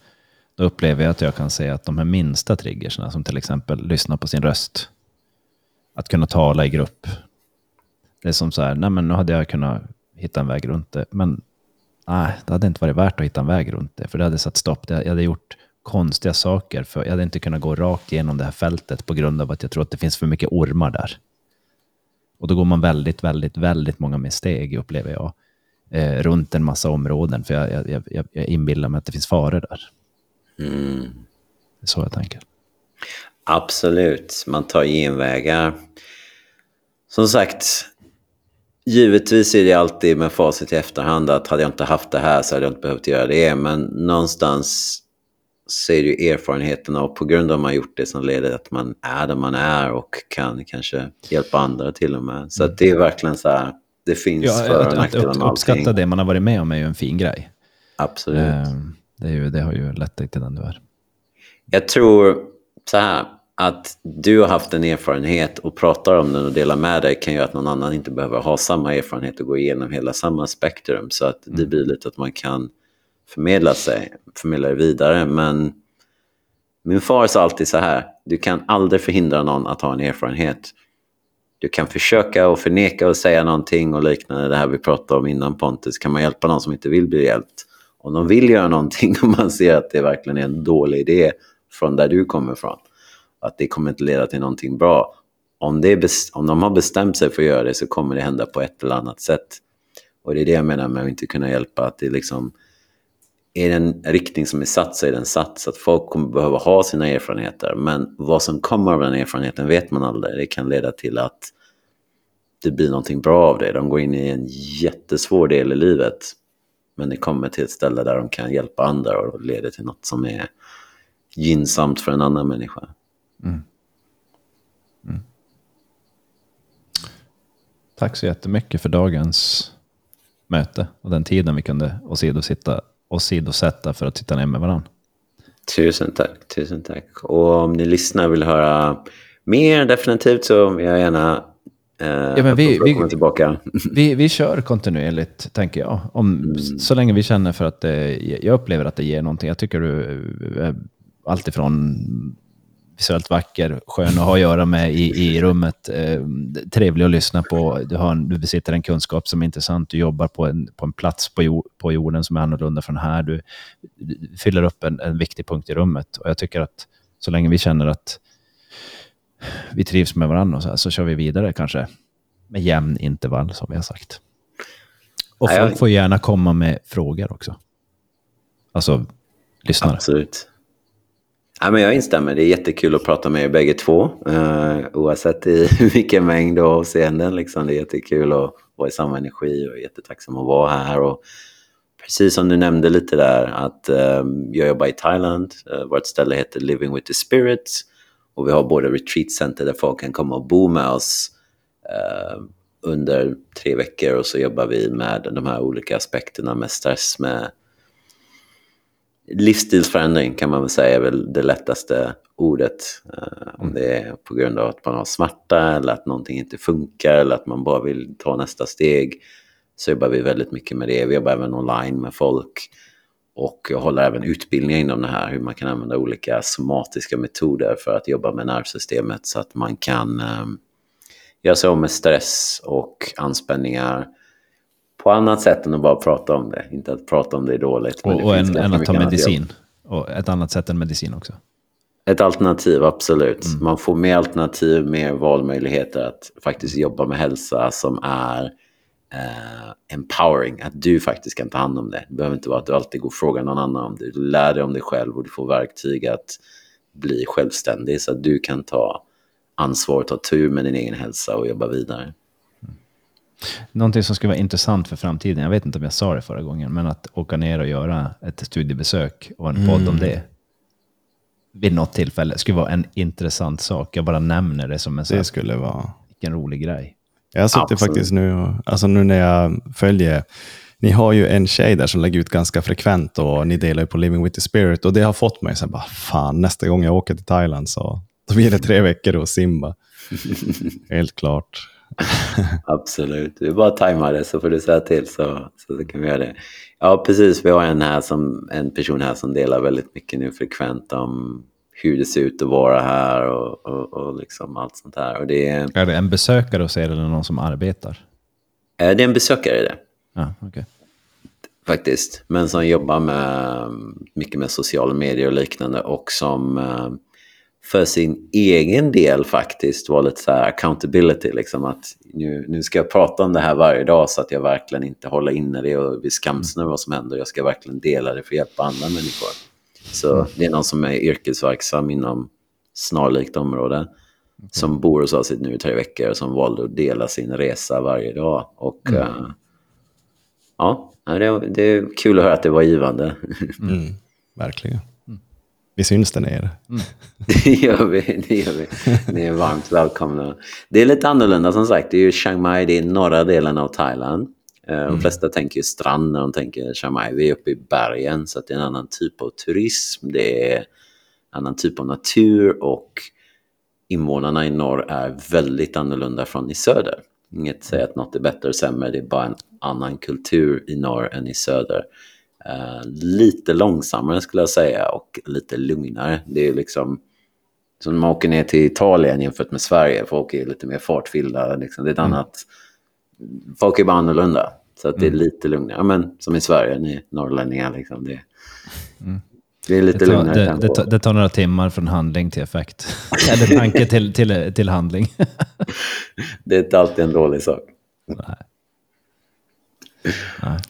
Speaker 2: då upplever jag att jag kan säga att de här minsta triggerserna, som till exempel lyssna på sin röst, att kunna tala i grupp, det är som så här, nej men nu hade jag kunnat hitta en väg runt det, men nej, det hade inte varit värt att hitta en väg runt det, för det hade satt stopp. Jag hade gjort konstiga saker, för jag hade inte kunnat gå rakt igenom det här fältet på grund av att jag tror att det finns för mycket ormar där. Och då går man väldigt, väldigt, väldigt många med steg, upplever jag, eh, runt en massa områden, för jag, jag, jag, jag inbillar mig att det finns faror där. Mm. Det är så jag tänker.
Speaker 3: Absolut, man tar genvägar. Som sagt, Givetvis är det alltid med facit i efterhand att hade jag inte haft det här så hade jag inte behövt göra det. Men någonstans så är det ju erfarenheterna och på grund av att man gjort det som leder att man är där man är och kan kanske hjälpa andra till och med. Så det är verkligen så här, det finns ja, för och nackdelar
Speaker 2: med allting. Uppskatta det man har varit med om är ju en fin grej.
Speaker 3: Absolut. Eh,
Speaker 2: det, är ju, det har ju lett dig till den du är.
Speaker 3: Jag tror så här, att du har haft en erfarenhet och pratar om den och delar med dig kan göra att någon annan inte behöver ha samma erfarenhet och gå igenom hela samma spektrum. Så att det mm. blir lite att man kan förmedla sig, förmedla det vidare. Men min far sa alltid så här, du kan aldrig förhindra någon att ha en erfarenhet. Du kan försöka och förneka och säga någonting och liknande, det här vi pratade om innan Pontus. Kan man hjälpa någon som inte vill bli hjälpt? Om de vill göra någonting och man ser att det verkligen är en dålig idé från där du kommer ifrån, att det kommer inte leda till någonting bra. Om, det om de har bestämt sig för att göra det så kommer det hända på ett eller annat sätt. Och det är det jag menar med att inte kunna hjälpa, att det liksom är det en riktning som är satt så är den satt. Så att folk kommer behöva ha sina erfarenheter. Men vad som kommer av den erfarenheten vet man aldrig. Det kan leda till att det blir någonting bra av det. De går in i en jättesvår del i livet. Men det kommer till ett ställe där de kan hjälpa andra och leder till något som är gynnsamt för en annan människa. Mm. Mm.
Speaker 2: Tack så jättemycket för dagens möte och den tiden vi kunde åsidositta åsidosätta för att sitta ner med varandra.
Speaker 3: Tusen tack, tusen tack. Och om ni lyssnar och vill höra mer definitivt så vill jag gärna eh, ja, men vi, vi, tillbaka. [laughs]
Speaker 2: Vi, vi kör kontinuerligt, tänker jag. Om, mm. Så länge vi känner för att det, jag upplever att det ger någonting. Jag tycker du alltifrån visuellt vacker, skön att ha att göra med i, i rummet. Eh, trevlig att lyssna på. Du, har du besitter en kunskap som är intressant. Du jobbar på en, på en plats på, jord, på jorden som är annorlunda från här. Du, du fyller upp en, en viktig punkt i rummet. Och jag tycker att så länge vi känner att vi trivs med varandra så, här, så kör vi vidare kanske med jämn intervall som vi har sagt. Och folk får gärna komma med frågor också. Alltså lyssnare.
Speaker 3: Absolut. Ja, men jag instämmer. Det är jättekul att prata med er bägge två. Eh, oavsett i [laughs] vilken mängd och avseenden. Liksom. Det är jättekul att vara i samma energi och jättetacksam att vara här. Och precis som du nämnde lite där att eh, jag jobbar i Thailand. Eh, vårt ställe heter Living with the Spirits. Och vi har både retreatcenter där folk kan komma och bo med oss eh, under tre veckor och så jobbar vi med de här olika aspekterna med stress, med livsstilsförändring kan man väl säga är väl det lättaste ordet. Uh, om det är på grund av att man har smärta eller att någonting inte funkar eller att man bara vill ta nästa steg. Så jobbar vi väldigt mycket med det. Vi jobbar även online med folk. Och jag håller även utbildningar inom det här, hur man kan använda olika somatiska metoder för att jobba med nervsystemet så att man kan um, göra sig av med stress och anspänningar på annat sätt än att bara prata om det. Inte att prata om det är dåligt.
Speaker 2: Och, och en, en att ta medicin. Och ett annat sätt än medicin också.
Speaker 3: Ett alternativ, absolut. Mm. Man får mer alternativ, mer valmöjligheter att faktiskt jobba med hälsa som är uh, empowering. Att du faktiskt kan ta hand om det. Det behöver inte vara att du alltid går och frågar någon annan om det. Du lär dig om dig själv och du får verktyg att bli självständig så att du kan ta ansvar, ta tur med din egen hälsa och jobba vidare.
Speaker 2: Någonting som skulle vara intressant för framtiden, jag vet inte om jag sa det förra gången, men att åka ner och göra ett studiebesök och en podd mm. om det vid något tillfälle skulle vara en intressant sak. Jag bara nämner det som en
Speaker 1: Det skulle vara...
Speaker 2: Vilken rolig grej.
Speaker 1: Jag sitter Absolut. faktiskt nu, och, alltså nu när jag följer, ni har ju en tjej där som lägger ut ganska frekvent och ni delar ju på Living with the Spirit och det har fått mig att bara, fan nästa gång jag åker till Thailand så då blir det tre veckor och simba. [laughs] Helt klart. [laughs]
Speaker 3: Absolut. Du bara tajma det så får du säga till så, så, kan vi göra det. Ja, precis. Vi har en, här som, en person här som delar väldigt mycket nu frekvent om hur det ser ut att vara här och, och, och liksom allt sånt här. Och det är,
Speaker 2: är det en besökare hos er eller någon som arbetar?
Speaker 3: Eh, det är en besökare i det.
Speaker 2: Ja, okay.
Speaker 3: Faktiskt. Men som jobbar med mycket med sociala medier och liknande och som eh, för sin egen del faktiskt var lite så här accountability. Liksom att nu, nu ska jag prata om det här varje dag så att jag verkligen inte håller inne det och blir skamsen över vad som händer. Jag ska verkligen dela det för att hjälpa andra människor. Så mm. det är någon som är yrkesverksam inom snarlikt område. Okay. Som bor hos oss nu i tre veckor och som valde att dela sin resa varje dag. Och mm. uh, ja, det, det är kul att höra att det var givande. [laughs]
Speaker 1: Mm. Verkligen. Vi syns där nere.
Speaker 3: Mm. [laughs] det gör vi. Det gör vi. Ni är varmt välkomna. Det är lite annorlunda som sagt. Det är ju Chiang Mai, det är norra delen av Thailand. Eh, de mm. flesta tänker strand när de tänker Chiang Mai. Vi är uppe i bergen så det är en annan typ av turism. Det är en annan typ av natur och invånarna i norr är väldigt annorlunda från i söder. Inget säger att något är bättre eller sämre, det är bara en annan kultur i norr än i söder. Uh, lite långsammare skulle jag säga och lite lugnare. Det är liksom som när man åker ner till Italien jämfört med Sverige. Folk är lite mer fartfyllda. Liksom. Det är ett mm. annat... Folk är bara annorlunda. Så att det är lite lugnare. Men som i Sverige, ni norrlänningar. Liksom, det, det är lite
Speaker 2: Det tar,
Speaker 3: lugnare
Speaker 2: det, det, tar, det tar några timmar från handling till effekt. [laughs] Eller tanke till, till, till handling.
Speaker 3: Det är inte alltid en dålig sak.
Speaker 2: Nej.
Speaker 3: All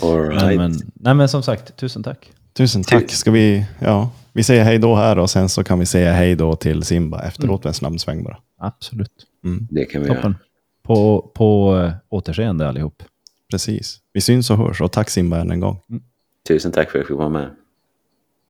Speaker 3: Right.
Speaker 2: men, nej, men som sagt, tusen tack.
Speaker 1: Tusen tack. Ska vi, ja, vi säger hej då här och sen så kan vi säga hej då till Simba efteråt med en snabb sväng bara.
Speaker 2: Absolut.
Speaker 3: Det kan vi göra.
Speaker 2: Toppen. På, på eh, återseende allihop.
Speaker 1: Precis. Vi syns och hörs och tack Simba än en gång.
Speaker 3: Tusen tack för att jag fick vara med.